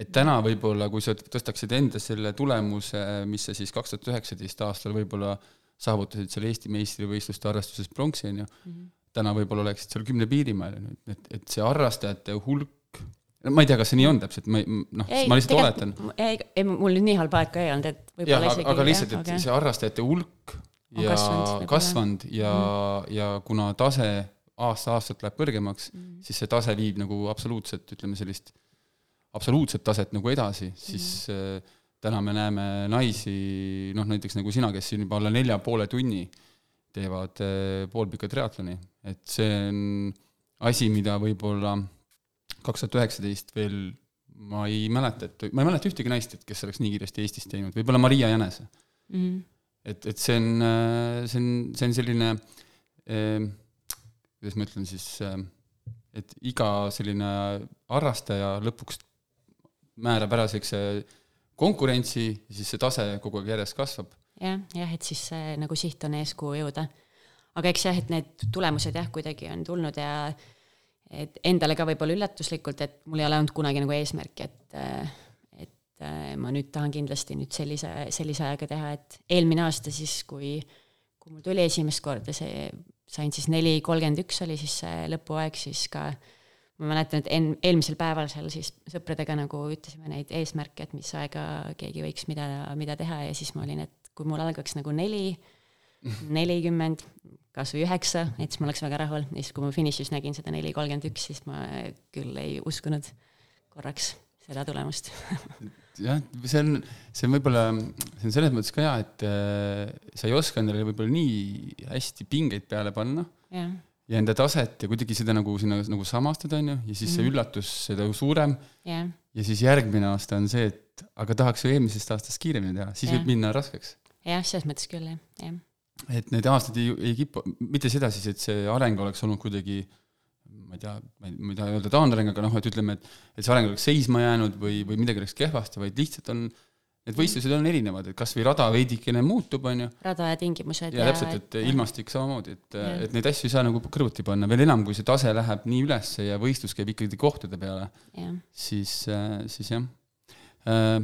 et täna võib-olla, kui sa tõstaksid enda selle tulemuse, mis sa siis kaks tuhat üheksateist aastal võib-olla saavutasid seal Eesti meistrivõistluste arvestuses pronksi, on ju mm, -hmm. täna võib-olla oleksid seal kümne piirimail, on ju, et, et see harrastajate hulk ma ei tea, kas see nii on täpselt, ma ei, noh, ma lihtsalt oletan. ei, ei, mul nüüd nii halba aeg ka ei olnud, et võib-olla isegi. aga lihtsalt, et okay. see harrastajate hulk ja kasvanud, kasvanud ja mm., ja kuna tase aasta-aastalt läheb kõrgemaks mm., siis see tase viib nagu absoluutset, ütleme sellist absoluutset taset nagu edasi, siis mm. äh, täna me näeme naisi, noh näiteks nagu sina, kes siin juba alla nelja poole tunni teevad äh, poolpika triatloni, et see on asi, mida võib-olla kaks tuhat üheksateist veel ma ei mäleta, et ma ei mäleta ühtegi naist, et kes oleks nii kiiresti Eestis teinud, võib-olla Maria Jänese mm. -hmm. et, et see on, see on, see on selline eh, kuidas ma ütlen siis, et iga selline harrastaja lõpuks määrab ära siukse konkurentsi siis see tase kogu aeg järjest kasvab. jah, jah, et siis see nagu siht on eeskuju jõuda. aga eks jah, et need tulemused jah, kuidagi on tulnud ja et endale ka võib-olla üllatuslikult, et mul ei ole olnud kunagi nagu eesmärki, et et ma nüüd tahan kindlasti nüüd sellise, sellise ajaga teha, et eelmine aasta siis, kui kui mul tuli esimest korda see, sain siis neli kolmkümmend üks oli siis see lõpuaeg, siis ka ma mäletan, et en-, eelmisel päeval seal siis sõpradega nagu ütlesime neid eesmärke, et mis aega keegi võiks mida, mida teha ja siis ma olin, et kui mul algaks nagu neli, nelikümmend, kas või üheksa, et siis ma oleks väga rahul, ja siis, kui ma finišis nägin seda neli kolmkümmend üks, siis ma küll ei uskunud korraks seda tulemust. Jah, see on, see on võib-olla, see on selles mõttes ka hea, et äh, sa ei oska endale võib-olla nii hästi pingeid peale panna. Ja, ja enda taset ja kuidagi seda nagu sinna nagu samastada, on ju, ja siis mm. see mhm. üllatus seda suurem ja. ja siis järgmine aasta on see, et aga tahaks ju eelmisest aastast kiiremini teha, siis ja. võib minna raskeks. jah, selles mõttes küll, jah, jah et need aastad ei, ei kipu, mitte seda siis, et see areng oleks olnud kuidagi ma ei tea, ma ei, ma ei taha öelda taandareng, aga noh, et ütleme, et et see areng oleks seisma jäänud või, või midagi oleks kehvasti, vaid lihtsalt on need võistlused on erinevad, et kas või rada veidikene muutub, on ju. rada ja tingimused. ja täpselt, et ja. ilmastik samamoodi, et, et neid asju ei saa nagu kõrvuti panna, veel enam, kui see tase läheb nii ülesse ja võistlus käib ikkagi kohtade peale, siis, siis jah. Äh,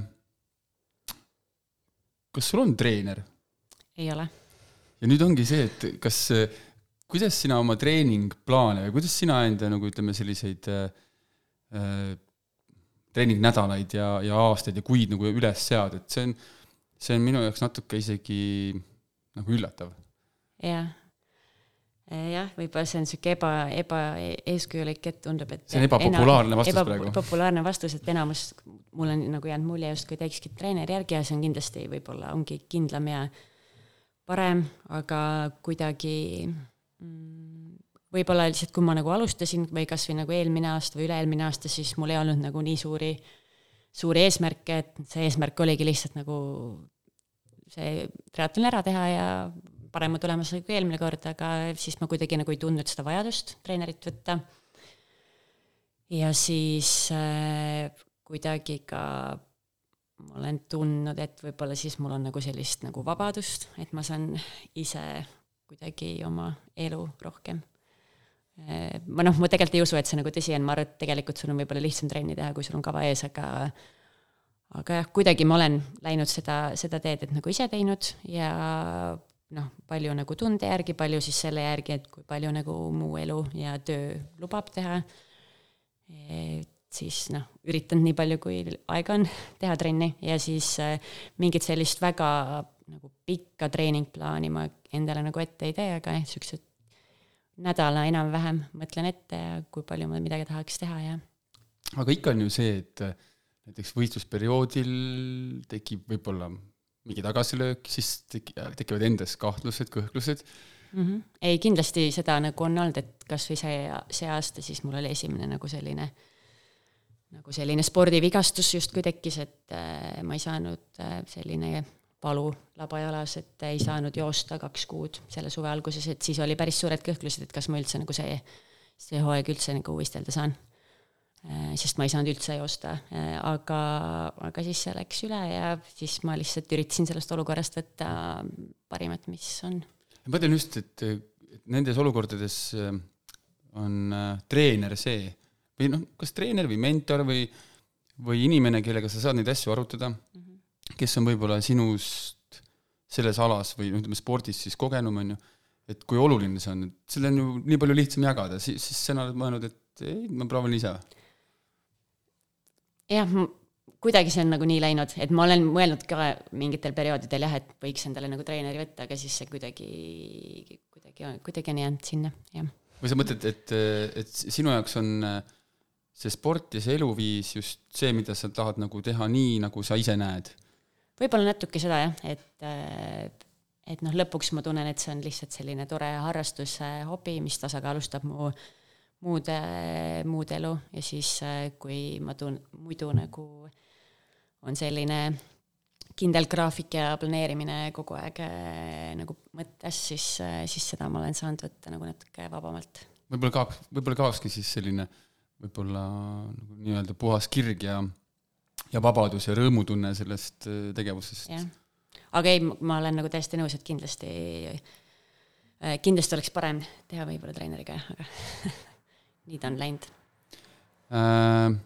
kas sul on treener? ei ole ja nüüd ongi see, et kas, kuidas sina oma treeningplaane või kuidas sina enda nagu ütleme, selliseid äh, äh, treeningnädalaid ja, ja aastaid ja kuid nagu üles sead, et see on, see on minu jaoks natuke isegi nagu üllatav. jah jah, võib-olla see on niisugune eba, ebaeeskujulik, et tundub, et see on ebapopulaarne vastus eba, praegu. populaarne vastus, et enamus, mul on nagu jäänud mulje justkui teekski treeneri järgi ja see on kindlasti võib-olla ongi kindlam ja parem, aga kuidagi mm, võib-olla lihtsalt, kui ma nagu alustasin või kasvõi nagu eelmine aasta või üle-eelmine aasta, siis mul ei olnud nagu nii suuri, suuri eesmärke, et see eesmärk oligi lihtsalt nagu see triatlon ära teha ja parema tulemuse kui eelmine kord, aga siis ma kuidagi nagu ei tundnud seda vajadust treenerit võtta. ja siis äh, kuidagi ka ma olen tundnud, et võib-olla siis mul on nagu sellist nagu vabadust, et ma saan ise kuidagi oma elu rohkem. Ma noh, ma tegelikult ei usu, et see nagu tõsi on, ma arvan, et tegelikult sul on võib-olla lihtsam trenni teha, kui sul on kava ees, aga aga jah, kuidagi ma olen läinud seda, seda teed, et nagu ise teinud ja noh, palju nagu tunde järgi, palju siis selle järgi, et kui palju nagu mu elu ja töö lubab teha. et siis noh, üritanud nii palju, kui aega on teha trenni ja siis äh, mingit sellist väga nagu pikka treeningplaani ma endale nagu ette ei tee, aga jah, siuksed nädala enam-vähem mõtlen ette ja kui palju ma midagi tahaks teha ja. aga ikka on ju see, et äh, näiteks võistlusperioodil tekib võib-olla mingi tagasilöök, siis tek-, tekivad endas kahtlused, kõhklused mm. -hmm. ei, kindlasti seda nagu on olnud, et kasvõi see, see aasta siis mul oli esimene nagu selline nagu selline spordivigastus justkui tekkis, et äh, ma ei saanud äh, selline valu labajalas, et ei saanud joosta kaks kuud selle suve alguses, et siis oli päris suured kõhklused, et kas ma üldse nagu see, see hooaeg üldse nagu võistelda saan. Äh, sest ma ei saanud üldse joosta, aga, aga siis see läks üle ja siis ma lihtsalt üritasin sellest olukorrast võtta parimat, mis on. ma mõtlen just, et, et nendes olukordades on treener see või noh, kas treener või mentor või, või inimene, kellega sa saad neid asju arutada mm, -hmm. Kes on võib-olla sinust selles alas või ütleme spordis siis kogenum, on ju, et kui oluline see on, et selle on ju nii palju lihtsam jagada, siis, siis sina oled mõelnud, et ei, ma proovin ise jah, kuidagi see on nagu nii läinud, et ma olen mõelnud ka mingitel perioodidel jah, et võiks endale nagu treeneri võtta, aga siis see kuidagi, kuidagi, kuidagi on jäänud sinna, jah. või sa mõtled, et, et sinu jaoks on äh, see sport ja see eluviis just see, mida sa tahad nagu teha nii, nagu sa ise näed? Võib-olla natuke seda jah, et, et noh, lõpuks ma tunnen, et see on lihtsalt selline tore harrastus, hobi, mis tasakaalustab mu muud, muud elu ja siis, kui ma tun-, muidu nagu on selline kindel graafik ja planeerimine kogu aeg äh, nagu mõttes, siis, siis seda ma olen saanud võtta nagu natuke vabamalt. võib-olla kaoks, võib-olla kaokski siis selline võib-olla nagu nii-öelda puhas kirg ja ja vabadus ja rõõmutunne sellest äh, tegevusest. aga ei, ma olen nagu täiesti nõus, et kindlasti, kindlasti oleks parem teha võib-olla treeneriga aga nii ta on läinud. äh,.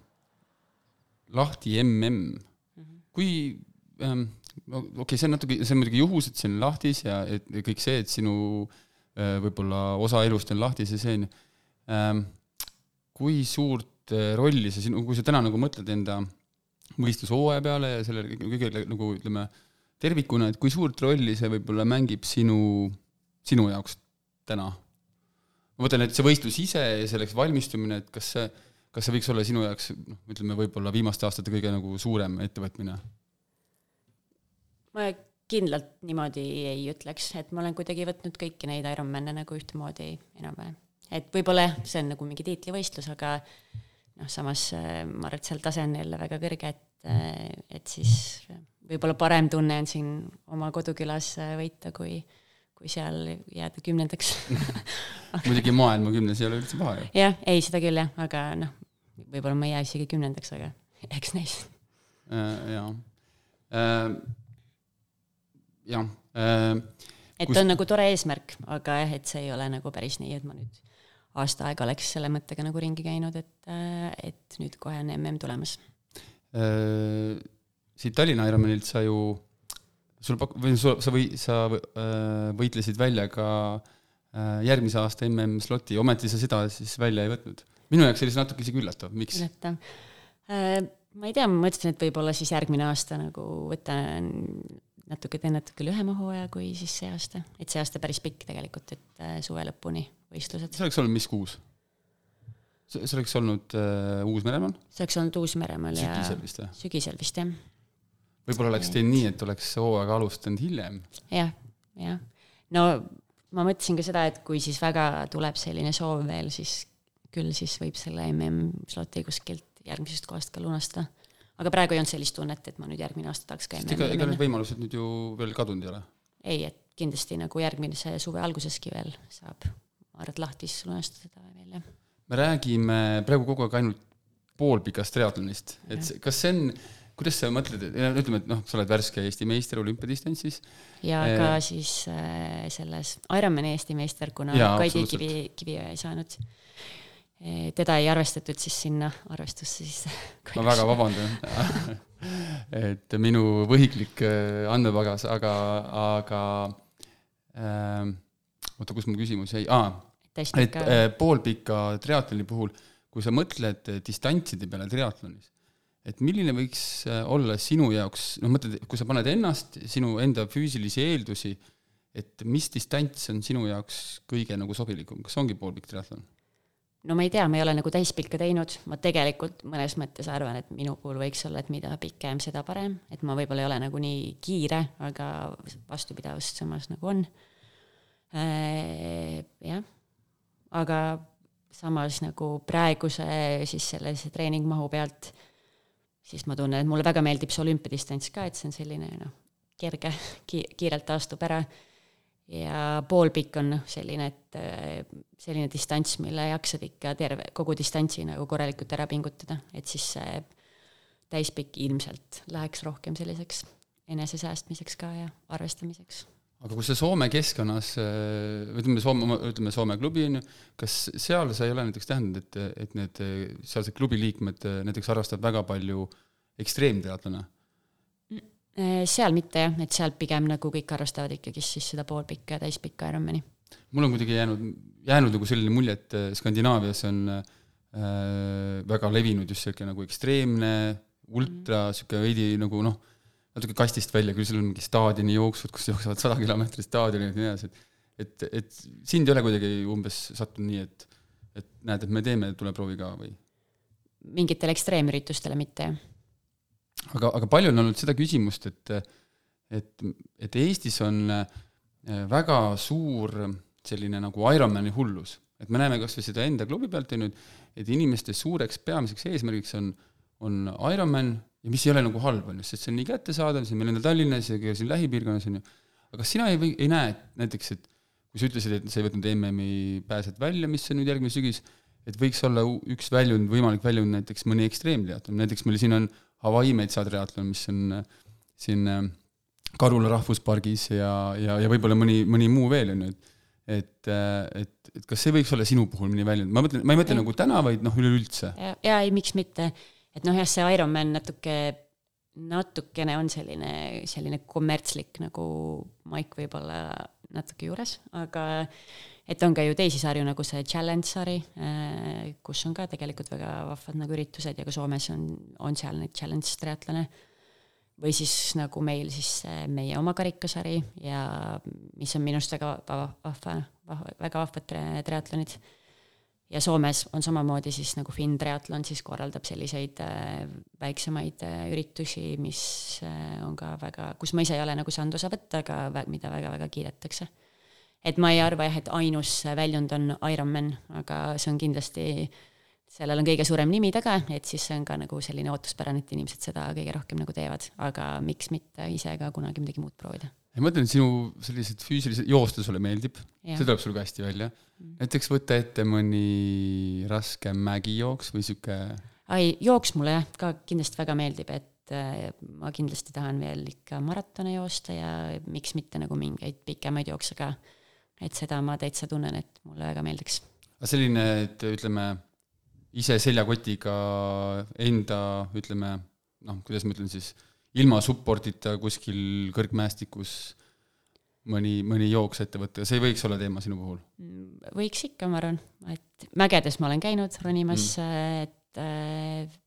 lahti mm, Mhm. kui ähm,, okei okay,, see on natuke, see on muidugi juhus, et see on lahtis ja et ja kõik see, et sinu äh, võib-olla osa elust on lahtis ja see on ähm,, kui suurt äh, rolli see sinu, kui sa täna nagu mõtled enda võistlushooaja peale ja sellele kõigele nagu ütleme, tervikuna, et kui suurt rolli see võib-olla mängib sinu, sinu jaoks täna? ma mõtlen, et see võistlus ise ja selleks valmistumine, et kas see, kas see võiks olla sinu jaoks noh, ütleme võib-olla viimaste aastate kõige nagu suurem ettevõtmine? ma kindlalt niimoodi ei ütleks, et ma olen kuidagi võtnud kõiki neid Ironman'e nagu ühtemoodi enam-vähem. et võib-olla jah, see on nagu mingi tiitlivõistlus, aga noh, samas äh, ma arvan, et seal tase on jälle väga kõrge, et, et siis võib-olla parem tunne on siin oma kodukülas äh, võita, kui, kui seal jääda kümnendaks. muidugi maailma kümnes ei ole üldse paha ju. jah, ei, seda küll jah, aga noh, võib-olla ma ei jää isegi kümnendaks, aga eks näis. jaa. jah, et Kus- on nagu tore eesmärk, aga jah, et see ei ole nagu päris nii, et ma nüüd aasta aega oleks selle mõttega nagu ringi käinud, et, et nüüd kohe on mm tulemas. siit Tallinna Ironmanilt sa ju, sul pak-, või sul, sa või, sa äh, võitlesid välja ka äh, järgmise aasta MM-sloti, ometi sa seda siis välja ei võtnud. minu jaoks oli see natuke isegi üllatav, miks? üllatav. ma ei tea, ma mõtlesin, et võib-olla siis järgmine aasta nagu võtan natuke, teen natuke lühema hooaja kui siis see aasta, et see aasta päris pikk tegelikult, et äh, suve lõpuni võistlused. see oleks olnud mis kuus? see oleks olnud äh, Uus-Meremaal, see oleks olnud Uus-Meremaal ja sügisel vist või? sügisel vist jah, võib-olla oleks teinud nii, et oleks hooaega alustanud hiljem. jah, jah. no ma mõtlesin ka seda, et kui siis väga tuleb selline soov veel, siis küll siis võib selle MM-sloti kuskilt järgmisest kohast ka lunastada. aga praegu ei olnud sellist tunnet, et ma nüüd järgmine aasta tahaks ka sest ega, ega need võimalused nüüd ju veel kadunud ei ole. ei, et kindlasti nagu järgmise suve alguseski veel saab, et lahti siis lunastada seda veel jah. me räägime praegu kogu aeg ainult poolpikast triatlonist, et see- kas see on, kuidas sa mõtled, ütleme, et noh, sa oled värske Eesti meister olümpiadistantsis, ja Eh. ka siis äh, selles Ironmani Eesti meister, kuna Jaa, Kaidi. Kivi, Kiviõe ei saanud. teda ei arvestatud siis sinna arvestusse siis. ma väga vabandan, et minu võhiklik andmepagas, aga, aga ähm, oota, kus mu küsimus jäi? Tõesti et äh, poolpika triatloni puhul, kui sa mõtled äh, distantside peale triatlonis, et milline võiks äh, olla sinu jaoks, noh mõtled, kui sa paned ennast, sinu enda füüsilisi eeldusi, et mis distants on sinu jaoks kõige nagu sobilikum, kas ongi poolpikk triatlon? no ma ei tea, ma ei ole nagu täispikka teinud, ma tegelikult mõnes mõttes arvan, et minu puhul võiks olla, et mida pikem, seda parem, et ma võib-olla ei ole nagu nii kiire, aga vastupidavust samas nagu on. jah, aga samas nagu praeguse siis sellise treeningmahu pealt, siis ma tunnen, et mulle väga meeldib see olümpiadistants ka, et see on selline noh, kerge, kiirelt taastub ära. Ja poolpikk on noh, selline, et äh, selline distants, mille jaksad ikka terve, kogu distantsi nagu korralikult ära pingutada, et siis see täispikk ilmselt läheks rohkem selliseks enesesäästmiseks ka ja arvestamiseks. Aga kui sa Soome keskkonnas, ütleme Soome, ütleme Soome klubi on ju, kas seal sa ei ole näiteks tähendanud, et, et need sealsed klubi liikmed näiteks harrastavad väga palju ekstreemteadlane? Äh, seal mitte jah, et seal pigem nagu kõik harrastavad ikkagi siis seda poolpikka ja täispikka Ironmani. mul on kuidagi jäänud, jäänud nagu selline mulje, et Skandinaavias on äh, väga levinud just niisugune nagu ekstreemne ultra sihuke veidi nagu noh, natuke kastist välja, küll seal on mingi staadioni jooksud, kus jooksevad sada kilomeetrit staadionit ja nii edasi, et et, et sind ei ole kuidagi umbes sattunud nii, et, et näed, et me teeme, tule proovi ka või? mingitele ekstreemüritustele mitte, jah. aga, aga palju on olnud seda küsimust, et, et, et Eestis on äh, väga suur selline nagu Ironmani hullus, et me näeme kas või seda enda klubi pealt, on ju, et inimeste suureks peamiseks eesmärgiks on, on Ironman ja mis ei ole nagu halb, on ju, sest see on nii kättesaadav, see on meil endal Tallinnas ja ka siin lähipiirkonnas, on ju, aga kas sina ei või, ei näe, et näiteks, et kui sa ütlesid, et sa ei võtnud MM-i pääset välja, mis on nüüd järgmine sügis, et võiks olla üks väljund, võimalik väljund näiteks mõni ekstreemtriatlon, näiteks meil siin on Hawaii metsatriatlon, mis on äh, siin äh, Karula rahvuspargis ja, ja, ja võib-olla mõni, mõni muu veel, on ju, et et, äh, et, et kas see võiks olla sinu puhul mõni väljund, ma mõtlen, ma ei mõtle nagu täna, vaid noh, üleüldse. ja, ja ei, miks mitte, et noh, jah, see Ironman natuke, natukene on selline, selline kommertslik nagu maik võib-olla natuke juures, aga et on ka ju teisi sarju, nagu see challenge sari, äh, kus on ka tegelikult väga vahvad nagu üritused ja ka Soomes on, on seal neid challenge triatlone. või siis nagu meil siis meie oma karikasari ja mis on minu arust väga vahva, vahva, väga vahvad triatlonid ja Soomes on samamoodi siis nagu Finn Triathlon siis korraldab selliseid äh, väiksemaid äh, üritusi, mis äh, on ka väga, kus ma ise ei ole nagu saanud osa võtta, aga mida väga-väga kiidetakse. et ma ei arva jah, et ainus väljund on Ironman, aga see on kindlasti, sellel on kõige suurem nimi taga, et siis see on ka nagu selline ootuspärane, et inimesed seda kõige rohkem nagu teevad, aga miks mitte ise ka kunagi midagi muud proovida ma mõtlen, et sinu sellised füüsilised, joosta sulle meeldib, see tuleb sul ka hästi välja mm.. näiteks võtta ette mõni raske mägijooks või sihuke. ai, jooks mulle jah, ka kindlasti väga meeldib, et äh, ma kindlasti tahan veel ikka maratone joosta ja miks mitte nagu mingeid pikemaid jookse ka. et seda ma täitsa tunnen, et mulle väga meeldiks. aga selline, et ütleme, ise seljakotiga enda, ütleme, noh, kuidas ma ütlen siis ilma supportita kuskil kõrgmäestikus mõni, mõni jooks ette võtta, see ei võiks olla teema sinu puhul? võiks ikka, ma arvan, et mägedes ma olen käinud ronimas mm., et äh,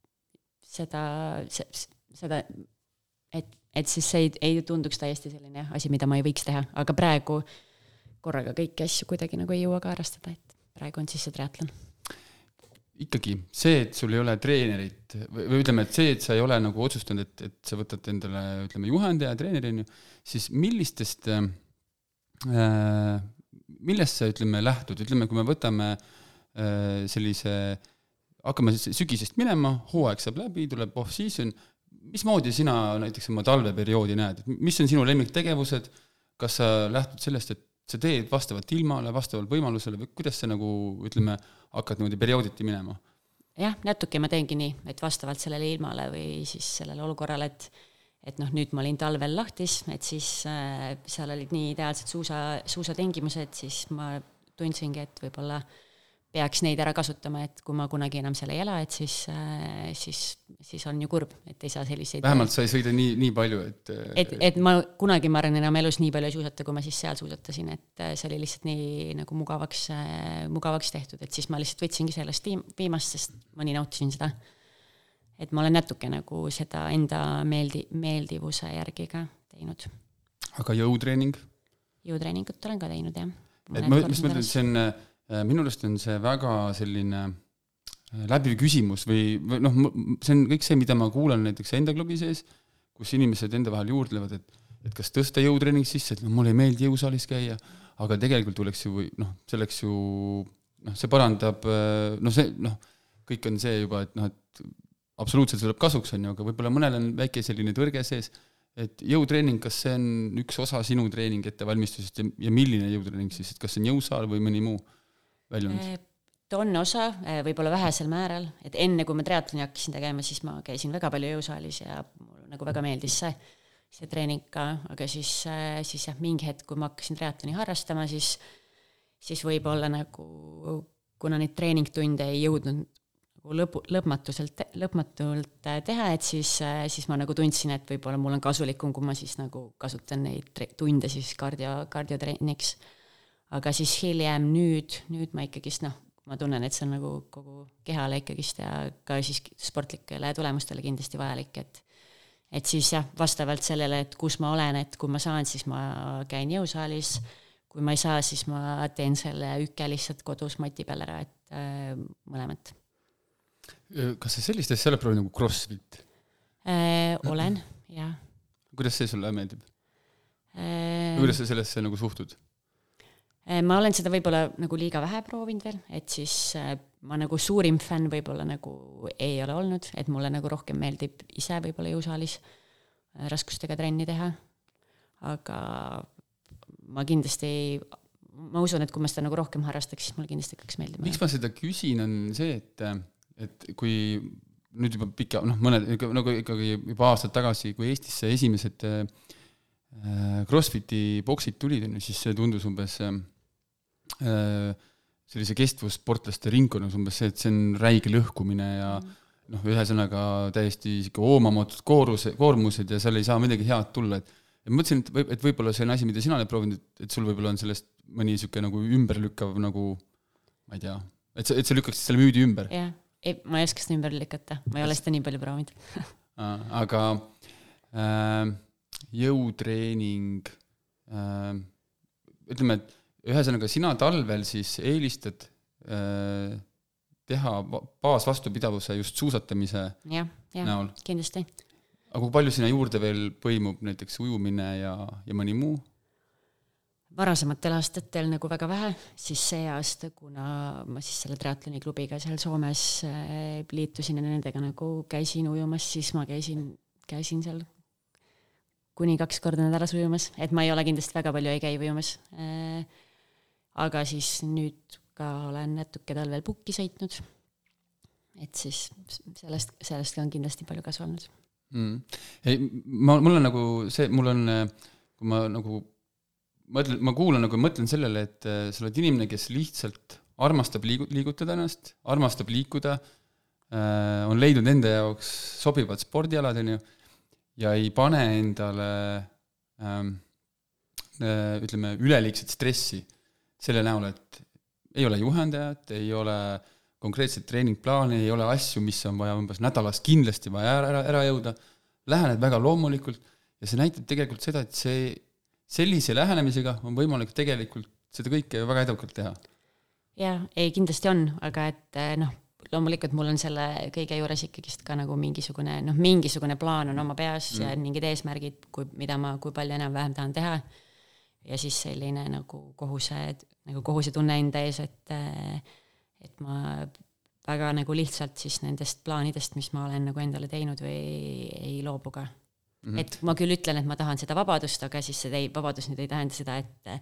seda, seda, et, et siis see ei, ei tunduks täiesti selline asi, mida ma ei võiks teha, aga praegu korraga kõiki asju kuidagi nagu ei jõua ka harrastada, et praegu on siis see triatlon ikkagi see, et sul ei ole treenerit või, või ütleme, et see, et sa ei ole nagu otsustanud, et, et sa võtad endale, ütleme, juhendaja, treeneri, on ju, siis millistest äh,, millest sa, ütleme, lähtud, ütleme, kui me võtame äh, sellise, hakkame sügisest minema, hooaeg saab läbi, tuleb off-season, mismoodi sina näiteks oma talveperioodi näed, et mis on sinu lemmiktegevused, kas sa lähtud sellest, et sa teed vastavalt ilmale, vastavalt võimalusele või kuidas sa nagu ütleme, hakkad niimoodi periooditi minema? jah, natuke ma teengi nii, et vastavalt sellele ilmale või siis sellele olukorrale, et et noh, nüüd ma olin talvel lahtis, et siis äh, seal olid nii ideaalsed suusa, suusatingimused, siis ma tundsingi, et võib-olla äh, peaks neid ära kasutama, et kui ma kunagi enam seal ei ela, et siis, äh, siis, siis on ju kurb, et ei saa selliseid vähemalt sa ei sõida nii, nii palju, et äh, et, et ma kunagi, ma arvan, enam elus nii palju ei suusata, kui ma siis seal suusatasin, et äh, see oli lihtsalt nii nagu mugavaks, mugavaks tehtud, et siis ma lihtsalt võtsingi sellest viimast, sest ma nii nautisin seda. et ma olen natuke nagu seda enda meeldi-, meeldivuse järgi ka teinud. aga jõutreening? jõutreeningut olen ka teinud, jah. et ma, mis ma ütlen, see on minu arust on see väga selline äh, läbiv küsimus või, või noh, see on kõik see, mida ma kuulan näiteks enda klubi sees, kus inimesed enda vahel juurdlevad, et et kas tõsta jõutreening sisse, et no mulle ei meeldi jõusaalis käia, aga tegelikult tuleks ju noh, selleks ju noh, see parandab äh, noh, see noh, kõik on see juba, et noh, et absoluutselt tuleb kasuks, on ju, aga võib-olla mõnel on väike selline tõrge sees, et jõutreening, kas see on üks osa sinu treeningi ettevalmistusest ja, ja milline jõutreening siis, et kas see on jõusaal või mõni muu? Väljunud? Äh, ta on osa, äh, võib-olla vähesel määral, et enne kui ma triatloni hakkasin tegema, siis ma käisin väga palju jõusaalis ja mulle nagu väga meeldis see, see treening ka, aga siis, äh, siis jah, mingi hetk, kui ma hakkasin triatloni harrastama, siis, siis võib-olla nagu kuna neid treeningtunde ei jõudnud nagu lõpu, lõpmatuselt, lõpmatult teha, et siis, siis ma nagu tundsin, et võib-olla mul on kasulikum, kui ma siis nagu kasutan neid tunde siis kardio, kardiotreeniks aga siis hiljem nüüd, nüüd ma ikkagist noh, ma tunnen, et see on nagu kogu kehale ikkagist ja ka siis sportlikele tulemustele kindlasti vajalik, et et siis jah, vastavalt sellele, et kus ma olen, et kui ma saan, siis ma käin jõusaalis, kui ma ei saa, siis ma teen selle üke lihtsalt kodus mati peal ära, et äh, mõlemat kas sa sellist asja oled proovinud nagu Crossfit äh,? olen, jah kuidas see sulle meeldib äh,? kuidas sa sellesse nagu suhtud? Äh, ma olen seda võib-olla nagu liiga vähe proovinud veel, et siis äh, ma nagu suurim fänn võib-olla nagu ei ole olnud, et mulle nagu rohkem meeldib ise võib-olla jõusaalis äh, raskustega trenni teha. aga ma kindlasti, ma usun, et kui ma seda nagu rohkem harrastaks, siis mulle kindlasti hakkaks meeldima. miks ma seda küsin, on see, et, et kui nüüd juba pika, noh, mõned nagu ikkagi juba aastad tagasi, kui Eestisse esimesed äh, Crossfiti boksid tulid, on ju, siis see tundus umbes äh, sellise kestvussportlaste ringkonnas umbes see, et see on räige lõhkumine ja mm. noh, ühesõnaga täiesti sihuke oomamatud kooruse, koormused ja seal ei saa midagi head tulla, et ja ma mõtlesin, et võib, et võib-olla see on asi, mida sina oled proovinud, et, et sul võib-olla on sellest mõni niisugune nagu ümberlükkav nagu ma ei tea, et sa, et sa lükkaksid selle müüdi ümber. jah ei, ma ei oska seda ümber lükata, ma ei ole seda nii palju proovinud aga äh, jõutreening äh,, ütleme, et ühesõnaga sina talvel siis eelistad äh, teha baasvastupidavuse just suusatamise ja, ja, näol? kindlasti. aga kui palju sinna juurde veel põimub näiteks ujumine ja, ja mõni muu? varasematel aastatel nagu väga vähe, siis see aasta, kuna ma siis selle triatloni klubiga seal Soomes äh, liitusin ja nendega nagu käisin ujumas, siis ma käisin, käisin seal kuni kaks korda nädalas ujumas, et ma ei ole kindlasti väga palju ei käi ujumas. Äh, aga siis nüüd ka olen natuke talvel pukki sõitnud. et siis sellest, sellest on kindlasti palju kasu olnud. Mm.. ei, ma, mul on nagu see, mul on, kui ma nagu mõtlen, ma kuulan nagu, mõtlen sellele, et äh, sa oled inimene, kes lihtsalt armastab liigu-, liigutada ennast, armastab liikuda äh,, on leidnud enda jaoks sobivad spordialad, on ju, ja ei pane endale ähm, äh, ütleme, üleliigset stressi selle näol, et ei ole juhendajat, ei ole konkreetset treeningplaani, ei ole asju, mis on vaja umbes nädalas kindlasti vaja ära, ära, ära jõuda, lähened väga loomulikult ja see näitab tegelikult seda, et see sellise lähenemisega on võimalik tegelikult seda kõike väga edukalt teha. jaa, ei kindlasti on, aga et eh, noh, loomulikult mul on selle kõige juures ikkagist ka nagu mingisugune noh, mingisugune plaan on oma peas mm. ja mingid eesmärgid, kui, mida ma, kui palju enam-vähem tahan teha. Ja siis selline nagu kohuse, nagu kohusetunne enda ees, et, et ma väga nagu lihtsalt siis nendest plaanidest, mis ma olen nagu endale teinud või ei, ei loobu ka mm. -hmm. et ma küll ütlen, et ma tahan seda vabadust, aga siis see ei, vabadus nüüd ei tähenda seda, et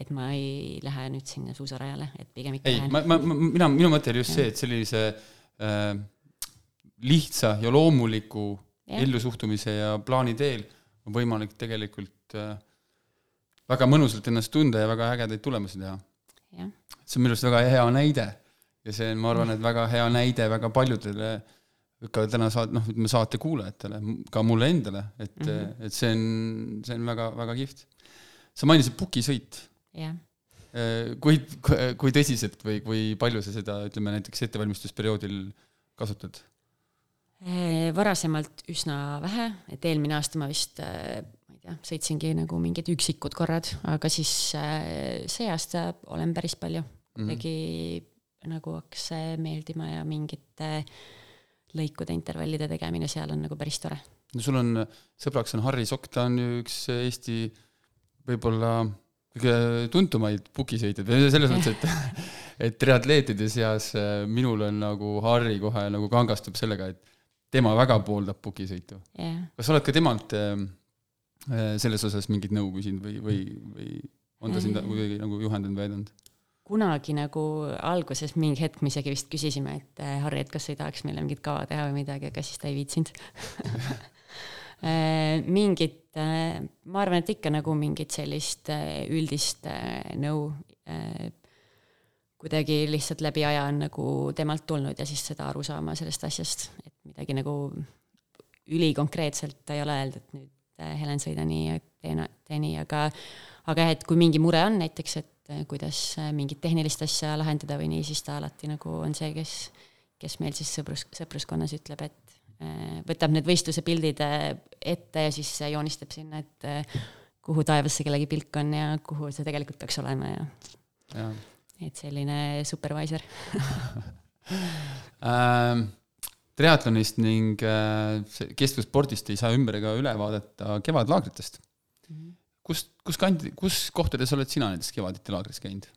et ma ei lähe nüüd sinna suusarajale, et pigem ikka ei, ma, ma, ma, mina, minu mõte oli just ja. see, et sellise äh, lihtsa ja loomuliku ellusuhtumise ja plaani teel on võimalik tegelikult äh, väga mõnusalt ennast tunda ja väga ägedaid tulemusi teha. see on minu arust väga hea näide ja see on, ma arvan, et väga hea näide väga paljudele äh, ka täna saad, noh, ütleme saate kuulajatele, ka mulle endale, et mm, -hmm. et see on, see on väga, väga kihvt. sa mainisid pukisõit. jah yeah.. kui, kui tõsiselt või kui palju sa seda, ütleme näiteks ettevalmistusperioodil kasutad? varasemalt üsna vähe, et eelmine aasta ma vist ma ei tea, sõitsingi nagu mingid üksikud korrad, aga siis see aasta olen päris palju kuidagi mm -hmm. nagu hakkas meeldima ja mingite äh, lõikude intervallide tegemine seal on nagu päris tore. no sul on, sõbraks on Harri Sokk, ta on ju üks Eesti võib-olla kõige tuntumaid pukisõitjaid või selles mõttes, et et triatleetide seas äh, minul on nagu Harri kohe nagu kangastub sellega, et tema väga pooldab pukisõitu yeah.. kas sa oled ka temalt äh, äh, selles osas mingit nõu küsinud või, või, või on ta sind kuidagi nagu juhendanud või aidanud? kunagi nagu alguses mingi hetk me isegi vist küsisime, et äh, Harri, et kas sa ei tahaks meile mingit kava teha või midagi, aga siis ta ei viitsinud äh, mingit, äh, ma arvan, et ikka nagu mingit sellist üldist nõu kuidagi lihtsalt läbi aja on nagu temalt tulnud ja siis seda arusaama sellest asjast, et midagi nagu ülikonkreetselt ta ei ole öelnud, et nüüd Helen, sõida nii tee, tee nii, aga aga jah, et kui mingi mure on näiteks, et äh, kuidas äh, mingit tehnilist asja lahendada või nii, siis ta alati nagu on see, kes, kes meil siis sõprus, sõpruskonnas ütleb, et äh, võtab need võistluse pildid ette ja siis joonistab sinna, et kuhu taevasse kellegi pilk on ja kuhu see tegelikult peaks olema ja, ja. et selline supervisor ähm, triatlonist ning äh, kestvusspordist ei saa ümber ega üle vaadata kevadlaagritest. -hmm. kus, kus kandi, kus kohtades oled sina näiteks kevaditi laagris käinud?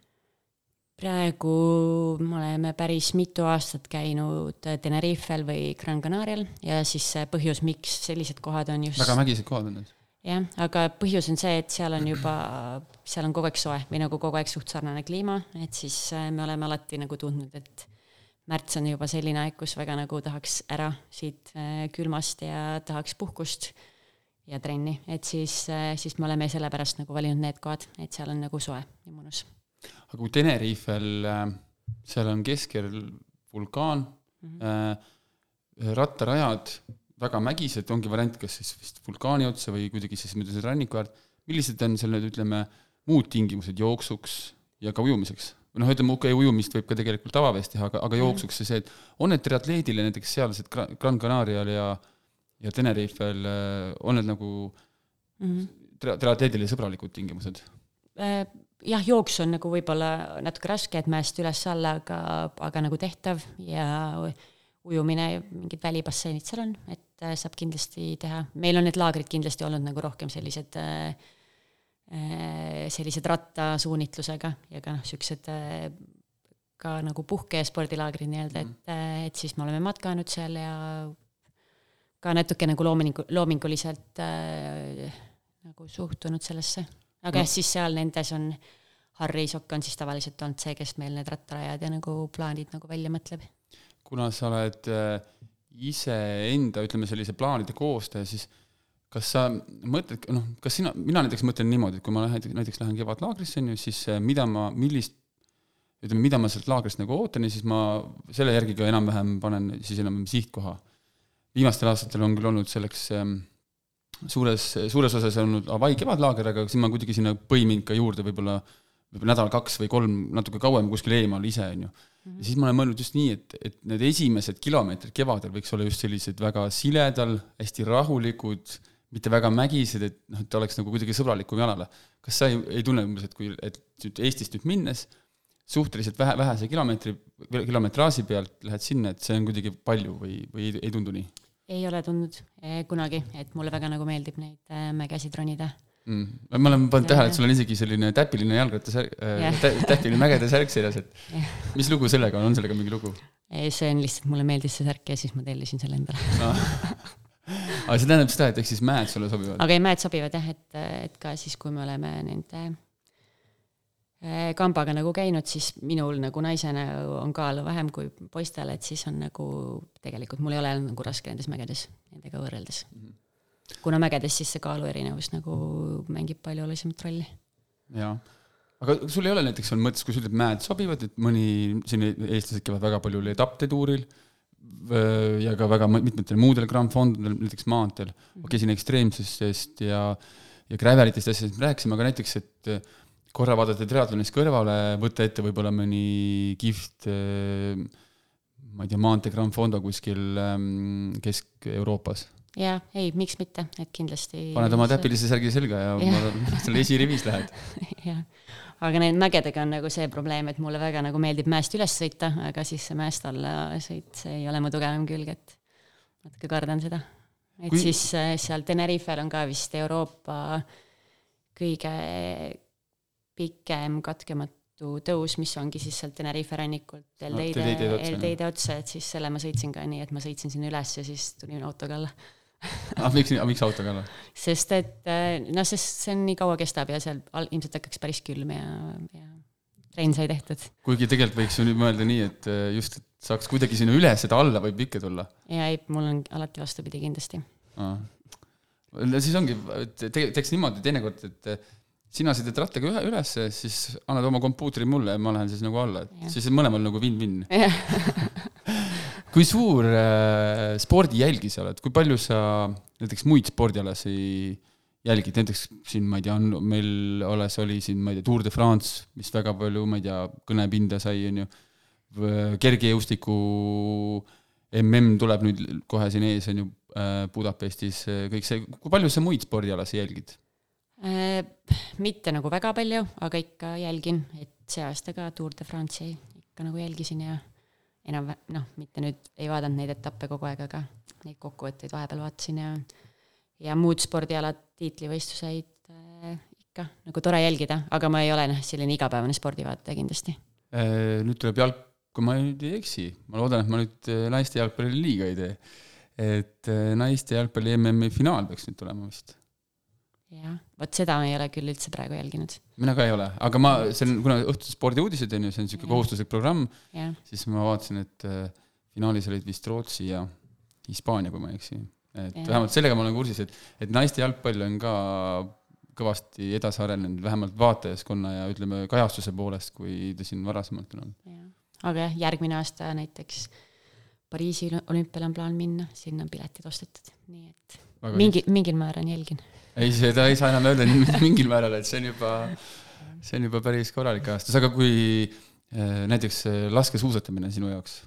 praegu me oleme päris mitu aastat käinud Tenerifel või Gran Canarial ja siis põhjus, miks sellised kohad on just väga mägised kohad on need. jah, aga põhjus on see, et seal on juba, seal on kogu aeg soe või nagu kogu aeg suht sarnane kliima, et siis äh, me oleme alati nagu tundnud, et märts on juba selline aeg, kus väga nagu tahaks ära siit äh, külmast ja tahaks puhkust ja trenni, et siis, äh, siis me oleme sellepärast nagu valinud need kohad, et seal on nagu soe ja mõnus. aga kui Tenerifel, äh, seal on keskel vulkaan mm, -hmm. rattarajad, väga mägised, ongi variant, kas siis vist vulkaani otsa või kuidagi siis mööda seda ranniku äärt, millised on seal need, ütleme, muud tingimused jooksuks ja ka ujumiseks? Noh, ütleme okei okay,, ujumist võib ka tegelikult tavavees teha, aga, aga jooksuks see, et on need triatleedile näiteks sealsed Gran Canarial ja ja Tenerifel, äh, on need nagu mm -hmm. triatleedile sõbralikud tingimused? Äh, jah, jooksu on nagu võib-olla natuke raske, et mäest üles-alla, aga, aga nagu tehtav ja ujumine, mingid välibasseinid seal on, et äh, saab kindlasti teha. meil on need laagrid kindlasti olnud nagu rohkem sellised Äh, sellised rattasuunitlusega ja ka noh, siuksed äh, ka nagu puhke- ja spordilaagrid nii-öelda, et, mhm. äh, et siis me oleme matkanud seal ja ka natuke nagu loomingu, loominguliselt äh, nagu suhtunud sellesse. aga no. jah, siis seal nendes on, Harri Sokk on siis tavaliselt olnud see, kes meil need rattarajad ja nagu plaanid nagu välja mõtleb. kuna sa oled äh, iseenda, ütleme sellise plaanide koostaja, siis äh, kas sa mõtled, noh, kas sina, mina näiteks mõtlen niimoodi, et kui ma lähen, näiteks lähen kevadlaagrisse, on ju, siis äh, mida ma, millist, ütleme, mida ma sealt laagrist nagu ootan ja siis ma selle järgi ka enam-vähem panen siis enam sihtkoha. viimastel aastatel on küll olnud selleks ähm, suures, suures osas olnud Hawaii kevadlaager, aga siis ma kuidagi sinna põimin ka juurde võib-olla võib-olla nädal-kaks või kolm natuke kauem kuskil eemal ise, on ju. ja siis ma olen mõelnud just nii, et, et need esimesed kilomeetrid kevadel võiks olla just sellised väga siledal, hästi rahulikud mitte väga mägised, et noh, et oleks nagu kuidagi sõbralikum jalale. kas sa ei, ei tunne umbes, et kui, et nüüd Eestist nüüd minnes suhteliselt vähe, vähese kilomeetri, kilometraaži pealt lähed sinna, et see on kuidagi palju või, või ei, ei tundu nii? ei ole tundnud eh, kunagi, et mulle väga nagu meeldib neid eh, mägesid ronida mm.. ma olen pannud tähele, et sul on isegi selline täpiline jalgrattasärk äh,, täpiline mägede särk seljas, et yeah. mis lugu sellega on, on sellega mingi lugu? see on lihtsalt, mulle meeldis see särk ja siis ma tellisin selle endale aga see tähendab seda, et ehk siis mäed sulle sobivad? aga ei, mäed sobivad jah, et, et ka siis, kui me oleme nende eh, kambaga nagu käinud, siis minul nagu naisena on kaalu vähem kui poistel, et siis on nagu tegelikult mul ei ole nagu raske nendes mägedes nendega võrreldes mm. -hmm. kuna mägedes siis see kaalu erinevus nagu mängib palju olulisemat rolli. jaa, aga sul ei ole näiteks olnud mõttes, kui sa ütled, mäed sobivad, et mõni, siin eestlased käivad väga palju etapptetuuril Äh, ja ka väga mitmetel muudel Grand Fondidel, näiteks maanteel, okei okay,, siin ekstreemsustest ja, ja gravelitest asjadest me rääkisime, aga näiteks, et äh, korra vaadata triatlonist kõrvale, võtta ette võib-olla mõni kihvt äh, ma ei tea, maantee Grand Fondo kuskil ähm, Kesk-Euroopas. jaa, ei, miks mitte, et kindlasti paned oma täpilise särgi selga ja, ja. seal esirivis lähed jah aga need mägedega on nagu see probleem, et mulle väga nagu meeldib mäest üles sõita, aga siis see mäest alla sõit, see ei ole mu tugevam külg, et natuke kardan seda. et Kui... siis äh, seal Tenerifel on ka vist Euroopa kõige pikem katkematu tõus, mis ongi siis sealt Tenerife rannikult Eldeide no,, Eldeide otsa, et siis selle ma sõitsin ka nii, et ma sõitsin sinna üles ja siis tulin autoga alla aga miks, miks autoga alla? sest et noh, sest see on nii kaua kestab ja seal ilmselt hakkaks päris külm ja, ja trenn sai tehtud. kuigi tegelikult võiks ju nüüd mõelda nii, et äh, just, et saaks kuidagi sinna üles, seda alla võib ikka tulla. ja ei, mul on alati vastupidi kindlasti. no siis ongi, te-, teeks niimoodi teinekord, et äh, sina sõidad rattaga ühe ülesse, siis annad oma kompuutri mulle ja ma lähen siis nagu alla, et ja. siis mõlemal nagu win-win kui suur äh, spordijälgi sa oled, kui palju sa näiteks muid spordialasi jälgid, näiteks siin, ma ei tea, on meil alles oli siin, ma ei tea, Tour de France, mis väga palju, ma ei tea, kõnepinda sai, on ju, kergejõustiku mm tuleb nüüd kohe siin ees, on ju, äh, Budapestis, kõik see, kui palju sa muid spordialasid jälgid? Äh, mitte nagu väga palju, aga ikka jälgin, et see aasta ka Tour de France'i ikka nagu jälgisin ja enam noh, mitte nüüd ei vaadanud neid etappe kogu aeg, aga neid kokkuvõtteid vahepeal vaatasin ja ja muud spordialad, tiitlivõistluseid äh, ikka nagu tore jälgida, aga ma ei ole noh, selline igapäevane spordivaataja kindlasti. Äh, nüüd tuleb jalg, kui ma nüüd ei eksi, ma loodan, et ma nüüd äh, naiste jalgpallile liiga ei tee. et naiste jalgpalli MM-i finaal peaks nüüd tulema vist. Jah, vot seda ma ei ole küll üldse praegu jälginud. mina ka ei ole, aga ma, see on, kuna õhtused spordiuudised on ju, see on niisugune kohustuslik programm, siis ma vaatasin, et finaalis olid vist Rootsi ja Hispaania, kui ma ei eksi et ja. vähemalt sellega ma olen kursis, et, et naiste jalgpall on ka kõvasti edasi arenenud, vähemalt vaatajaskonna ja ütleme, kajastuse poolest, kui ta siin varasemalt on olnud. aga jah, järgmine aasta näiteks Pariisi olümpiale on plaan minna, sinna on piletid ostetud, nii et Väga mingi, mingil määral jälgin. Ei, seda ei saa enam öelda mingil määral, et see on juba, see on juba päris korralik ajastus, aga kui äh, näiteks äh, laskesuusatamine sinu jaoks?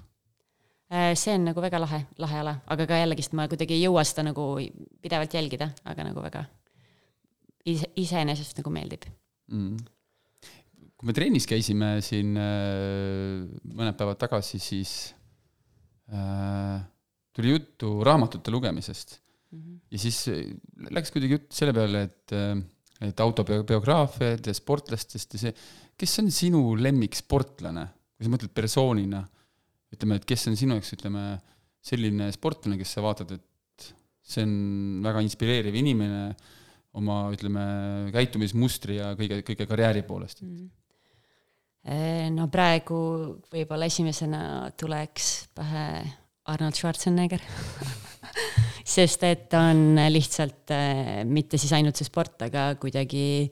Äh, see on nagu väga lahe, lahe ala, aga ka jällegist ma kuidagi ei jõua seda nagu pidevalt jälgida, aga nagu väga ise, iseenesest nagu meeldib. Mm.. kui me trennis käisime siin mõned päevad tagasi, siis äh, tuli juttu raamatute lugemisest. -hmm. ja siis läks kuidagi jutt selle peale, et, äh, et autobiograafiad ja sportlastest ja see, kes on sinu lemmiksportlane, kui sa mõtled persoonina ütleme, et kes on sinu jaoks, ütleme, selline sportlane, kes sa vaatad, et see on väga inspireeriv inimene oma, ütleme, käitumismustri ja kõige, kõige karjääri poolest mm.? no praegu võib-olla esimesena tuleks pähe Arnold Schwarzenegger sest et ta on lihtsalt äh, mitte siis ainult see sport, aga kuidagi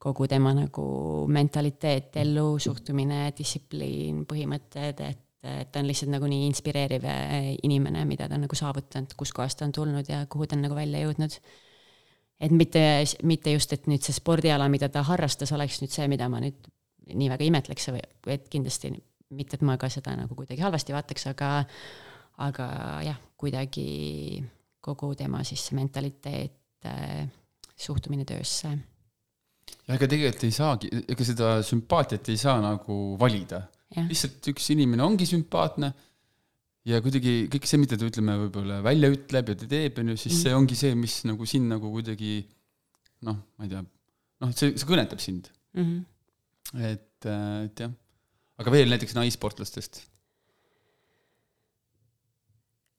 kogu tema nagu mentaliteet, ellu suhtumine, distsipliin, põhimõtted, et et ta on lihtsalt nagu nii inspireeriv äh, inimene, mida ta on nagu saavutanud, kuskohast ta on tulnud ja kuhu ta on nagu välja jõudnud. et mitte, mitte just, et nüüd see spordiala, mida ta harrastas, oleks nüüd see, mida ma nüüd nii väga imetleks või et kindlasti mitte, et ma ka seda nagu kuidagi halvasti vaataks, aga aga jah, kuidagi kogu tema siis mentaliteet, äh, suhtumine töösse. ega tegelikult ei saagi, ega seda sümpaatiat ei saa nagu valida lihtsalt üks inimene ongi sümpaatne ja kuidagi kõik see, mida ta ütleme, võib-olla välja ütleb ja ta teeb, on ju, siis mm. see ongi see, mis nagu sind nagu kuidagi noh, ma ei tea, noh, see, see kõnetab sind mm. -hmm. et, äh, et jah, aga veel näiteks naissportlastest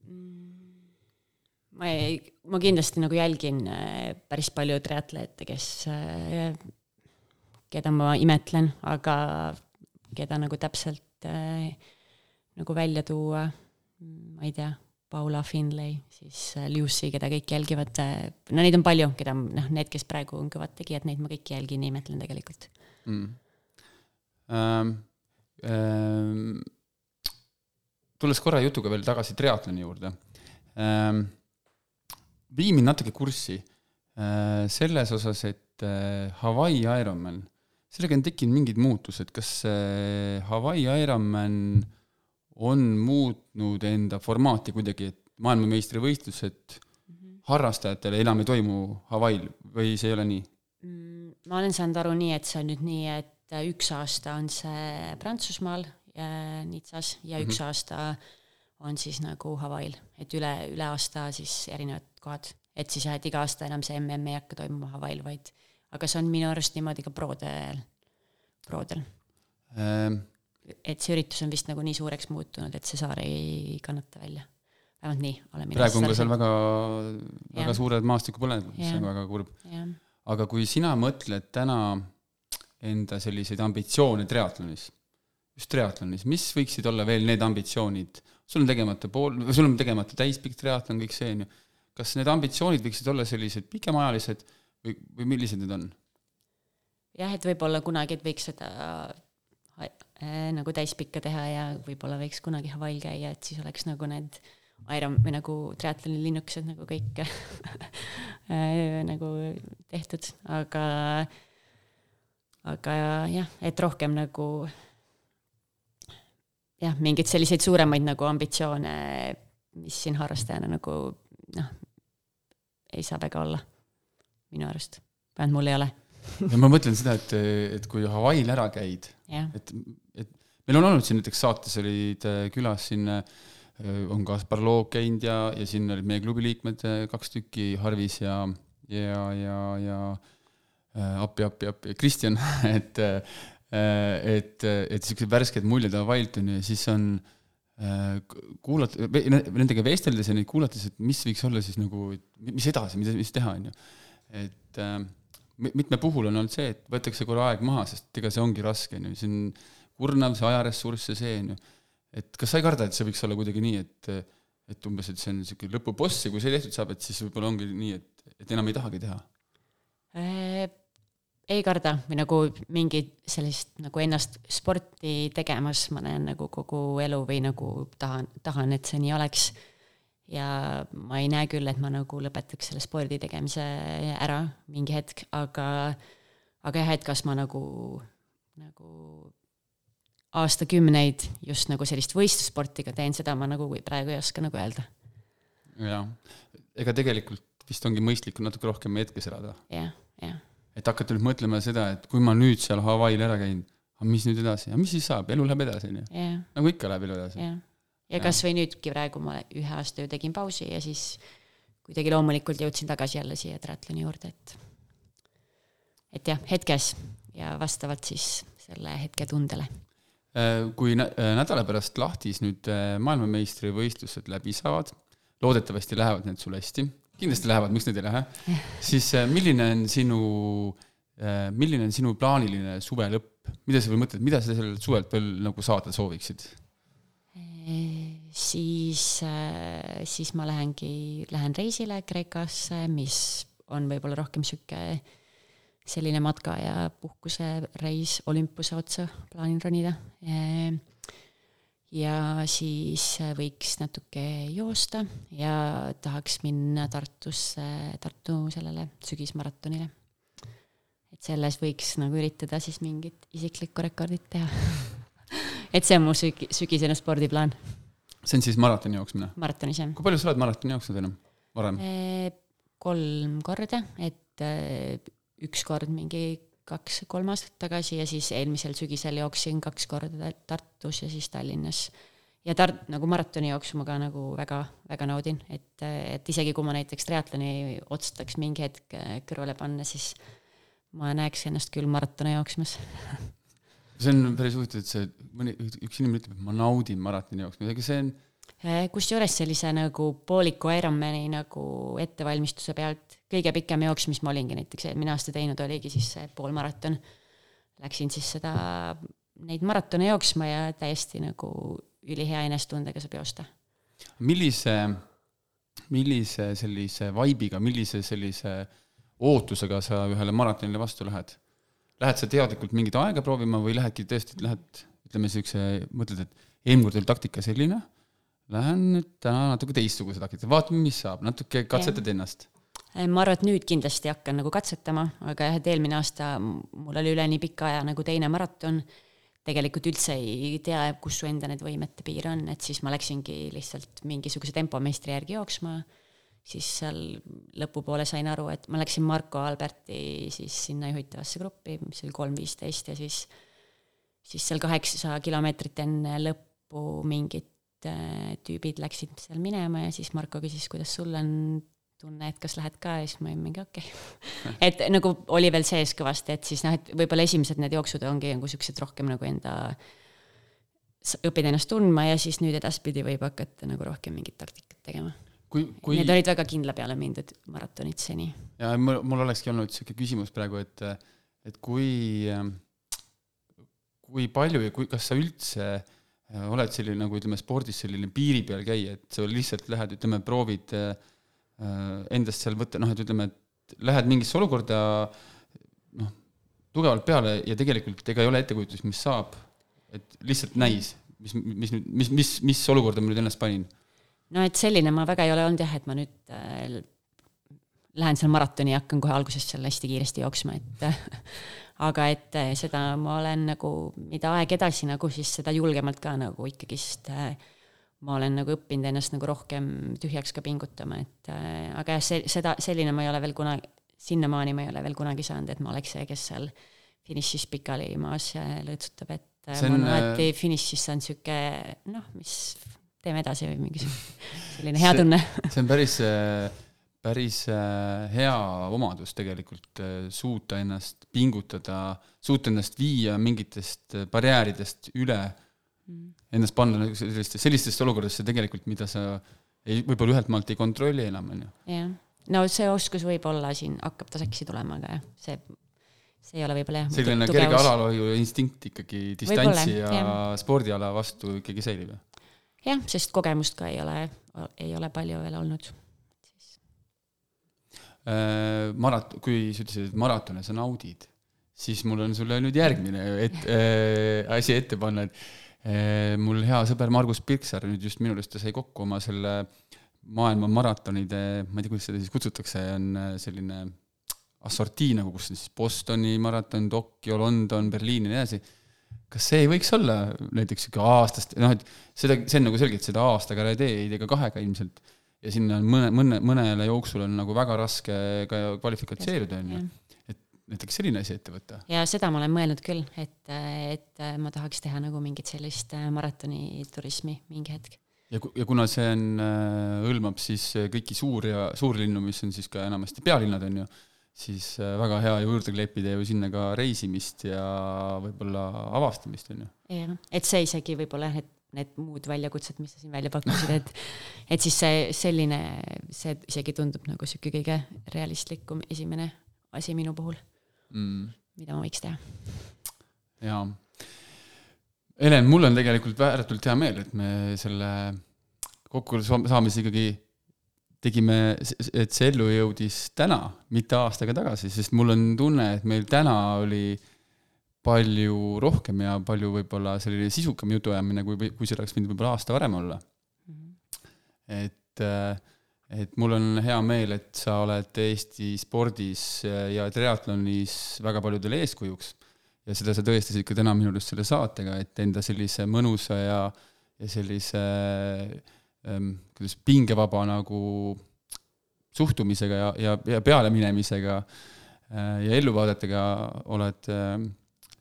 mm. Ma ei, ma kindlasti nagu jälgin äh, päris palju triatleete, kes, äh, keda ma imetlen, aga keda nagu täpselt äh, nagu välja tuua, ma ei tea, Paula Finlay, siis Lucy, keda kõik jälgivad no neid on palju, keda noh, need, kes praegu on kõvad tegijad, neid ma kõiki jälgin ja imetlen tegelikult. Mm.. Ähm, ähm, tulles korra jutuga veel tagasi triatloni juurde ähm,, vii mind natuke kurssi äh, selles osas, et äh, Hawaii Ironman sellega on tekkinud mingid muutused, kas Hawaii Ironman on muutnud enda formaati kuidagi, et maailmameistrivõistlused -hmm. harrastajatele enam ei toimu Hawaii'l või see ei ole nii mm,? ma olen saanud aru nii, et see on nüüd nii, et üks aasta on see Prantsusmaal äh, Nitsas ja üks mm -hmm. aasta on siis nagu Hawaii'l, et üle, üle aasta siis erinevad kohad, et siis jah, et iga aasta enam see mm ei hakka toimuma Hawaii'l, vaid aga see on minu arust niimoodi ka prodel, prodel ähm.. et see üritus on vist nagu nii suureks muutunud, et see saar ei kannata välja. vähemalt nii olen mina praegu on ka seal väga, väga suured maastikupõlemised, mis on väga kurb. aga kui sina mõtled täna enda selliseid ambitsioone triatlonis, just triatlonis, mis võiksid olla veel need ambitsioonid, sul on tegemata pool, sul on tegemata täispikk triatlon, kõik see, on ju, kas need ambitsioonid võiksid olla sellised pikemaajalised või, või millised need on? jah, et võib-olla kunagi, et võiks seda äh, nagu täispikka teha ja võib-olla võiks kunagi Hawaii'l käia, et siis oleks nagu need Iron või nagu triatloni linnukesed nagu kõik äh, nagu tehtud, aga, aga jah, et rohkem nagu jah, mingeid selliseid suuremaid nagu ambitsioone, mis siin harrastajana nagu noh, ei saa väga olla minu arust, vähemalt mul ei ole. Ja ma mõtlen seda, et, et kui Hawaii'l ära käid, et, et meil on olnud siin näiteks saates olid äh, külas siin, äh, on Kaspar Loog käinud ja, ja siin olid meie klubi liikmed äh, kaks tükki, Harvis ja, ja, ja, ja appi, appi, appi, Kristjan et, et, et siuksed värsked muljed Hawaii'lt on ju ja siis on kuulata, nendega vesteldes ja neid kuulates, et mis võiks olla siis nagu, mis edasi, mida, mis teha, on ju. et äh, mitme puhul on olnud see, et võetakse korra aeg maha, sest ega see ongi raske, on ju, see on kurnav, see ajaressurss ja see, on ju. et kas sa ei karda, et see võiks olla kuidagi nii, et et umbes, et see on niisugune lõpuboss ja kui see tehtud saab, et siis võib-olla ongi nii, et, et enam ei tahagi teha äh,? Ei karda või nagu mingi sellist nagu ennast sporti tegemas ma näen nagu kogu elu või nagu tahan, tahan, et see nii oleks ja ma ei näe küll, et ma nagu lõpetaks selle spordi tegemise ära mingi hetk, aga, aga jah, et kas ma nagu, nagu aastakümneid just nagu sellist võistlussporti ka teen, seda ma nagu praegu ei oska nagu öelda. jah, ega tegelikult vist ongi mõistlik natuke rohkem hetkes elada. jah, jah. Et hakata nüüd mõtlema seda, et kui ma nüüd seal Hawaii'l ära käin, mis nüüd edasi, mis siis saab, elu läheb edasi, on ju. nagu ikka läheb elu edasi. jah ja kasvõi nüüdki praegu ma ühe aasta ju tegin pausi ja siis kuidagi loomulikult jõudsin tagasi jälle siia triatloni juurde, et et jah, hetkes ja vastavalt siis selle hetke tundele. Äh, kui äh, nädala pärast lahtis nüüd äh, maailmameistrivõistlused läbi saavad, loodetavasti lähevad need sul hästi, kindlasti lähevad, miks need ei lähe, siis milline on sinu, milline on sinu plaaniline suve lõpp, mida sa veel mõtled, mida sa sellelt suvelt veel nagu saada sooviksid? siis, äh, siis ma lähengi, lähen reisile Kreekasse, mis on võib-olla rohkem sihuke selline matka ja puhkusereis Olümpuse otsa plaanin ronida. Ja siis võiks natuke joosta ja tahaks minna Tartusse, Tartu sellele sügismaratonile. et selles võiks nagu üritada siis mingit isiklikku rekordit teha et see on mu sügi-, sügisene spordiplaan. see on siis maratoni jooksmine? maratonis, jah. kui palju sa oled maratoni jooksnud enam, varem? kolm korda, et üks kord mingi kaks-kolm aastat tagasi ja siis eelmisel sügisel jooksin kaks korda Tartus ja siis Tallinnas. ja Tart-, nagu maratoni jooksu ma ka nagu väga, väga naudin, et, et isegi kui ma näiteks triatloni otsustaks mingi hetk kõrvale panna, siis ma näeks ennast küll maratoni jooksmas see on päris huvitav, et see mõni, üks inimene ütleb, et ma naudin maratoni jooksmist, aga see on äh, kusjuures sellise nagu pooliku Ironmani nagu ettevalmistuse pealt kõige pikem jooks, mis ma olingi näiteks eelmine aasta teinud, oligi siis see poolmaraton. Läksin siis seda, neid maratone jooksma ja täiesti nagu ülihea enesetundega saab joosta. millise, millise sellise vibe'iga, millise sellise ootusega sa ühele maratonile vastu lähed? lähed sa teadlikult mingit aega proovima või lähedki tõesti, lähed ütleme niisuguse, mõtled, et eelmine kord oli taktika selline, lähen nüüd täna natuke teistsuguse taktika, vaatame, mis saab, natuke katsetad ja. ennast ma arvan, et nüüd kindlasti hakkan nagu katsetama, aga jah, et eelmine aasta mul oli üle nii pika aja nagu teine maraton, tegelikult üldse ei tea, kus su enda need võimete piir on, et siis ma läksingi lihtsalt mingisuguse tempomeistri järgi jooksma. Siis seal lõpupoole sain aru, et ma läksin Marko Alberti siis sinna juhitavasse gruppi, mis oli kolm viisteist ja siis, siis seal kaheksa kilomeetrit enne lõppu mingid äh, tüübid läksid seal minema ja siis Marko küsis, kuidas sul on tunne, et kas lähed ka ja siis ma olin mingi okei okay. et nagu oli veel sees kõvasti, et siis noh, et võib-olla esimesed need jooksud ongi nagu siuksed rohkem nagu enda õpid ennast tundma ja siis nüüd edaspidi võib hakata nagu rohkem mingit taktikat tegema kui, kui Need olid väga kindla peale mindud maratonid seni. ja mul, mul olekski olnud niisugune küsimus praegu, et, et kui, kui palju ja kui, kas sa üldse äh, oled selline nagu ütleme, spordis selline piiri peal käija, et sa lihtsalt lähed, ütleme, proovid äh, endast seal võtta, noh, et ütleme, et lähed mingisse olukorda noh, tugevalt peale ja tegelikult ega ei ole ettekujutust, mis saab, et lihtsalt näis, mis, mis nüüd, mis, mis, mis olukorda ma nüüd ennast panin. No et selline ma väga ei ole olnud jah, et ma nüüd äh, lähen seal maratoni ja hakkan kohe algusest seal hästi kiiresti jooksma, et aga et äh, seda ma olen nagu, mida aeg edasi nagu, siis seda julgemalt ka nagu ikkagist äh, ma olen nagu õppinud ennast nagu rohkem tühjaks ka pingutama, et äh, aga jah, see, seda, selline ma ei ole veel kunagi, sinnamaani ma ei ole veel kunagi saanud, et ma oleks see, kes seal finišis pikali maas lõõtsutab, et see on, ma olen alati finišis saanud sihuke noh, mis teeme edasi või mingi selline hea tunne. see on päris päris hea omadus tegelikult, suuta ennast pingutada, suuta ennast viia mingitest barjääridest üle ennast panna nagu sellistesse, sellistesse olukordadesse tegelikult, mida sa ei, võib-olla ühelt maalt ei kontrolli enam, on ju. jah, no see oskus võib-olla siin hakkab tasakesi tulema, aga jah, see, see ei ole võib-olla jah. selline kerge alalhoiu instinkt ikkagi distantsi ja jah. spordiala vastu ikkagi säilib, jah? jah, sest kogemust ka ei ole, ei ole palju veel olnud Äh, marat-, kui sa ütlesid, et maratone sa naudid, siis mul on sulle nüüd järgmine et, äh, asi ette panna, et mul hea sõber Margus Pirksaar nüüd just minu arust ta sai kokku oma selle maailma maratonide, ma ei tea, kuidas seda siis kutsutakse, on äh, selline assortii nagu, kus on siis Bostoni maraton, Tokyo, London, Berliin ja nii edasi. kas see ei võiks olla näiteks sihuke aastast, noh, et seda, see on nagu selgelt seda aastaga ei tee, ei tee ka kahega ilmselt ja sinna on mõne, mõne, mõnele jooksul on nagu väga raske ka kvalifikatseeruda, on ju. Näiteks selline asi ette võtta. ja seda ma olen mõelnud küll, et, et ma tahaks teha nagu mingit sellist äh, maratoniturismi mingi hetk. ja, ja kuna see on, äh, hõlmab siis kõiki suur- ja suurlinnu, mis on siis ka enamasti pealinnad, on ju, siis äh, väga hea juurde kleepida ju sinna ka reisimist ja võib-olla avastamist, on ju. jah, et see isegi võib-olla, et need muud väljakutsed, mis sa siin välja pakkusid, et et siis see selline, see isegi tundub nagu niisugune kõige realistlikum esimene asi minu puhul mm., mida ma võiks teha. jaa. Helen, mul on tegelikult ääretult hea meel, et me selle kokku saamise ikkagi tegime, et see ellu jõudis täna, mitte aastaga tagasi, sest mul on tunne, et meil täna oli äh, palju rohkem ja palju võib-olla selline sisukam jutuajamine, kui, kui see oleks võinud võib-olla aasta varem olla mm. -hmm. et, et mul on hea meel, et sa oled Eesti spordis ja triatlonis väga paljudele eeskujuks. ja seda sa tõestasid ka täna minu arust selle saatega, et enda sellise mõnusa ja, ja sellise ähm, kuidas pingevaba nagu suhtumisega ja, ja, ja pealeminemisega äh, ja elluvaadetega oled äh,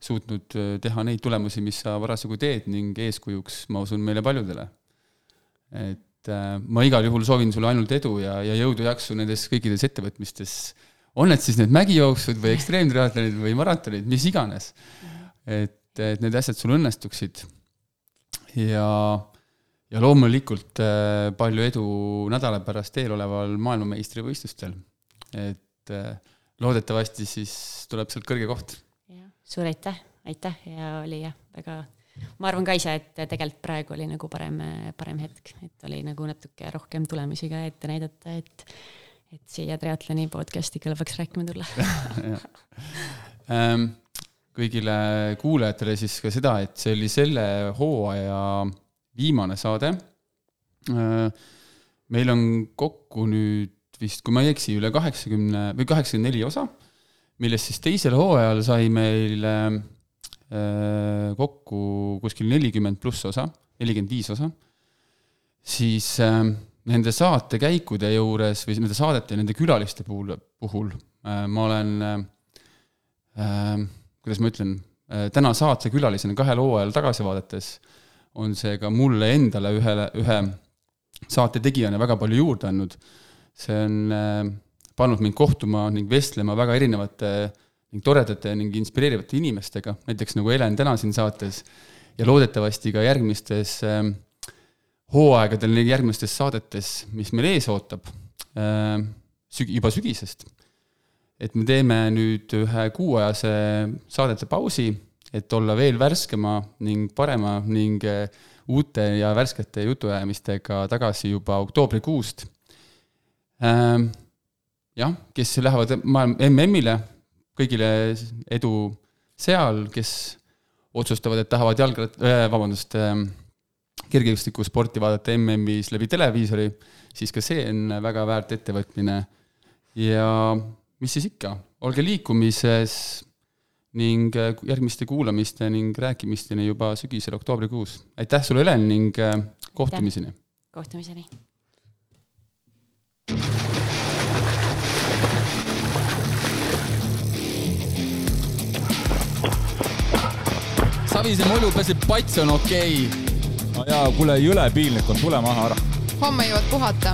suutnud teha neid tulemusi, mis sa parasjagu teed ning eeskujuks, ma usun, meile paljudele. et äh, ma igal juhul soovin sulle ainult edu ja, ja jõudu-jaksu nendes kõikides ettevõtmistes, on need siis need mägijooksud või ekstreemtriatlonid või maratonid, mis iganes. et, et need asjad sul õnnestuksid ja, ja loomulikult äh, palju edu nädala pärast eeloleval maailmameistrivõistlustel. et loodetavasti siis tuleb sealt kõrge koht suur aitäh, aitäh ja oli jah, väga, ma arvan ka ise, et tegelikult praegu oli nagu parem, parem hetk, et oli nagu natuke rohkem tulemusi ka ette näidata, et, et siia triatloni podcast'i kõlbaks rääkima tulla. Ähm, kõigile kuulajatele siis ka seda, et see oli selle hooaja viimane saade. Äh, meil on kokku nüüd vist, kui ma ei eksi, üle kaheksakümne või kaheksakümmend neli osa millest siis teisel hooajal sai meil äh, kokku kuskil nelikümmend pluss osa, nelikümmend viis osa, siis äh, nende saatekäikude juures või nende saadete ja nende külaliste puhul, puhul äh, ma olen äh, äh, kuidas ma ütlen äh,, täna saatekülalisena kahel hooajal tagasi vaadates on see ka mulle endale ühele, ühe saate tegijana väga palju juurde andnud. see on äh, pannud mind kohtuma ning vestlema väga erinevate ning toredate ning inspireerivate inimestega, näiteks nagu Helen täna siin saates ja loodetavasti ka järgmistes äh, hooaegadel, järgmistes saadetes, mis meil ees ootab äh,, süg-, juba sügisest. et me teeme nüüd ühe kuuajase saadete pausi, et olla veel värskema ning parema ning äh, uute ja värskete jutuajamistega tagasi juba oktoobrikuust äh, jah, kes lähevad maailma MM-ile, kõigile edu seal, kes otsustavad, et tahavad jalgrat- äh,, vabandust äh,, kergejõustikusporti vaadata MM-is läbi televiisori, siis ka see on väga väärt ettevõtmine. ja mis siis ikka, olge liikumises ning äh, järgmiste kuulamiste ning rääkimisteni juba sügisel oktoobrikuus. aitäh sulle, Helen, ning äh, kohtumiseni! kohtumiseni! Savise mulju peseb pats on okei okay.. no jaa, kuule, jõle piinlik on, tule maha ära. homme jõuad puhata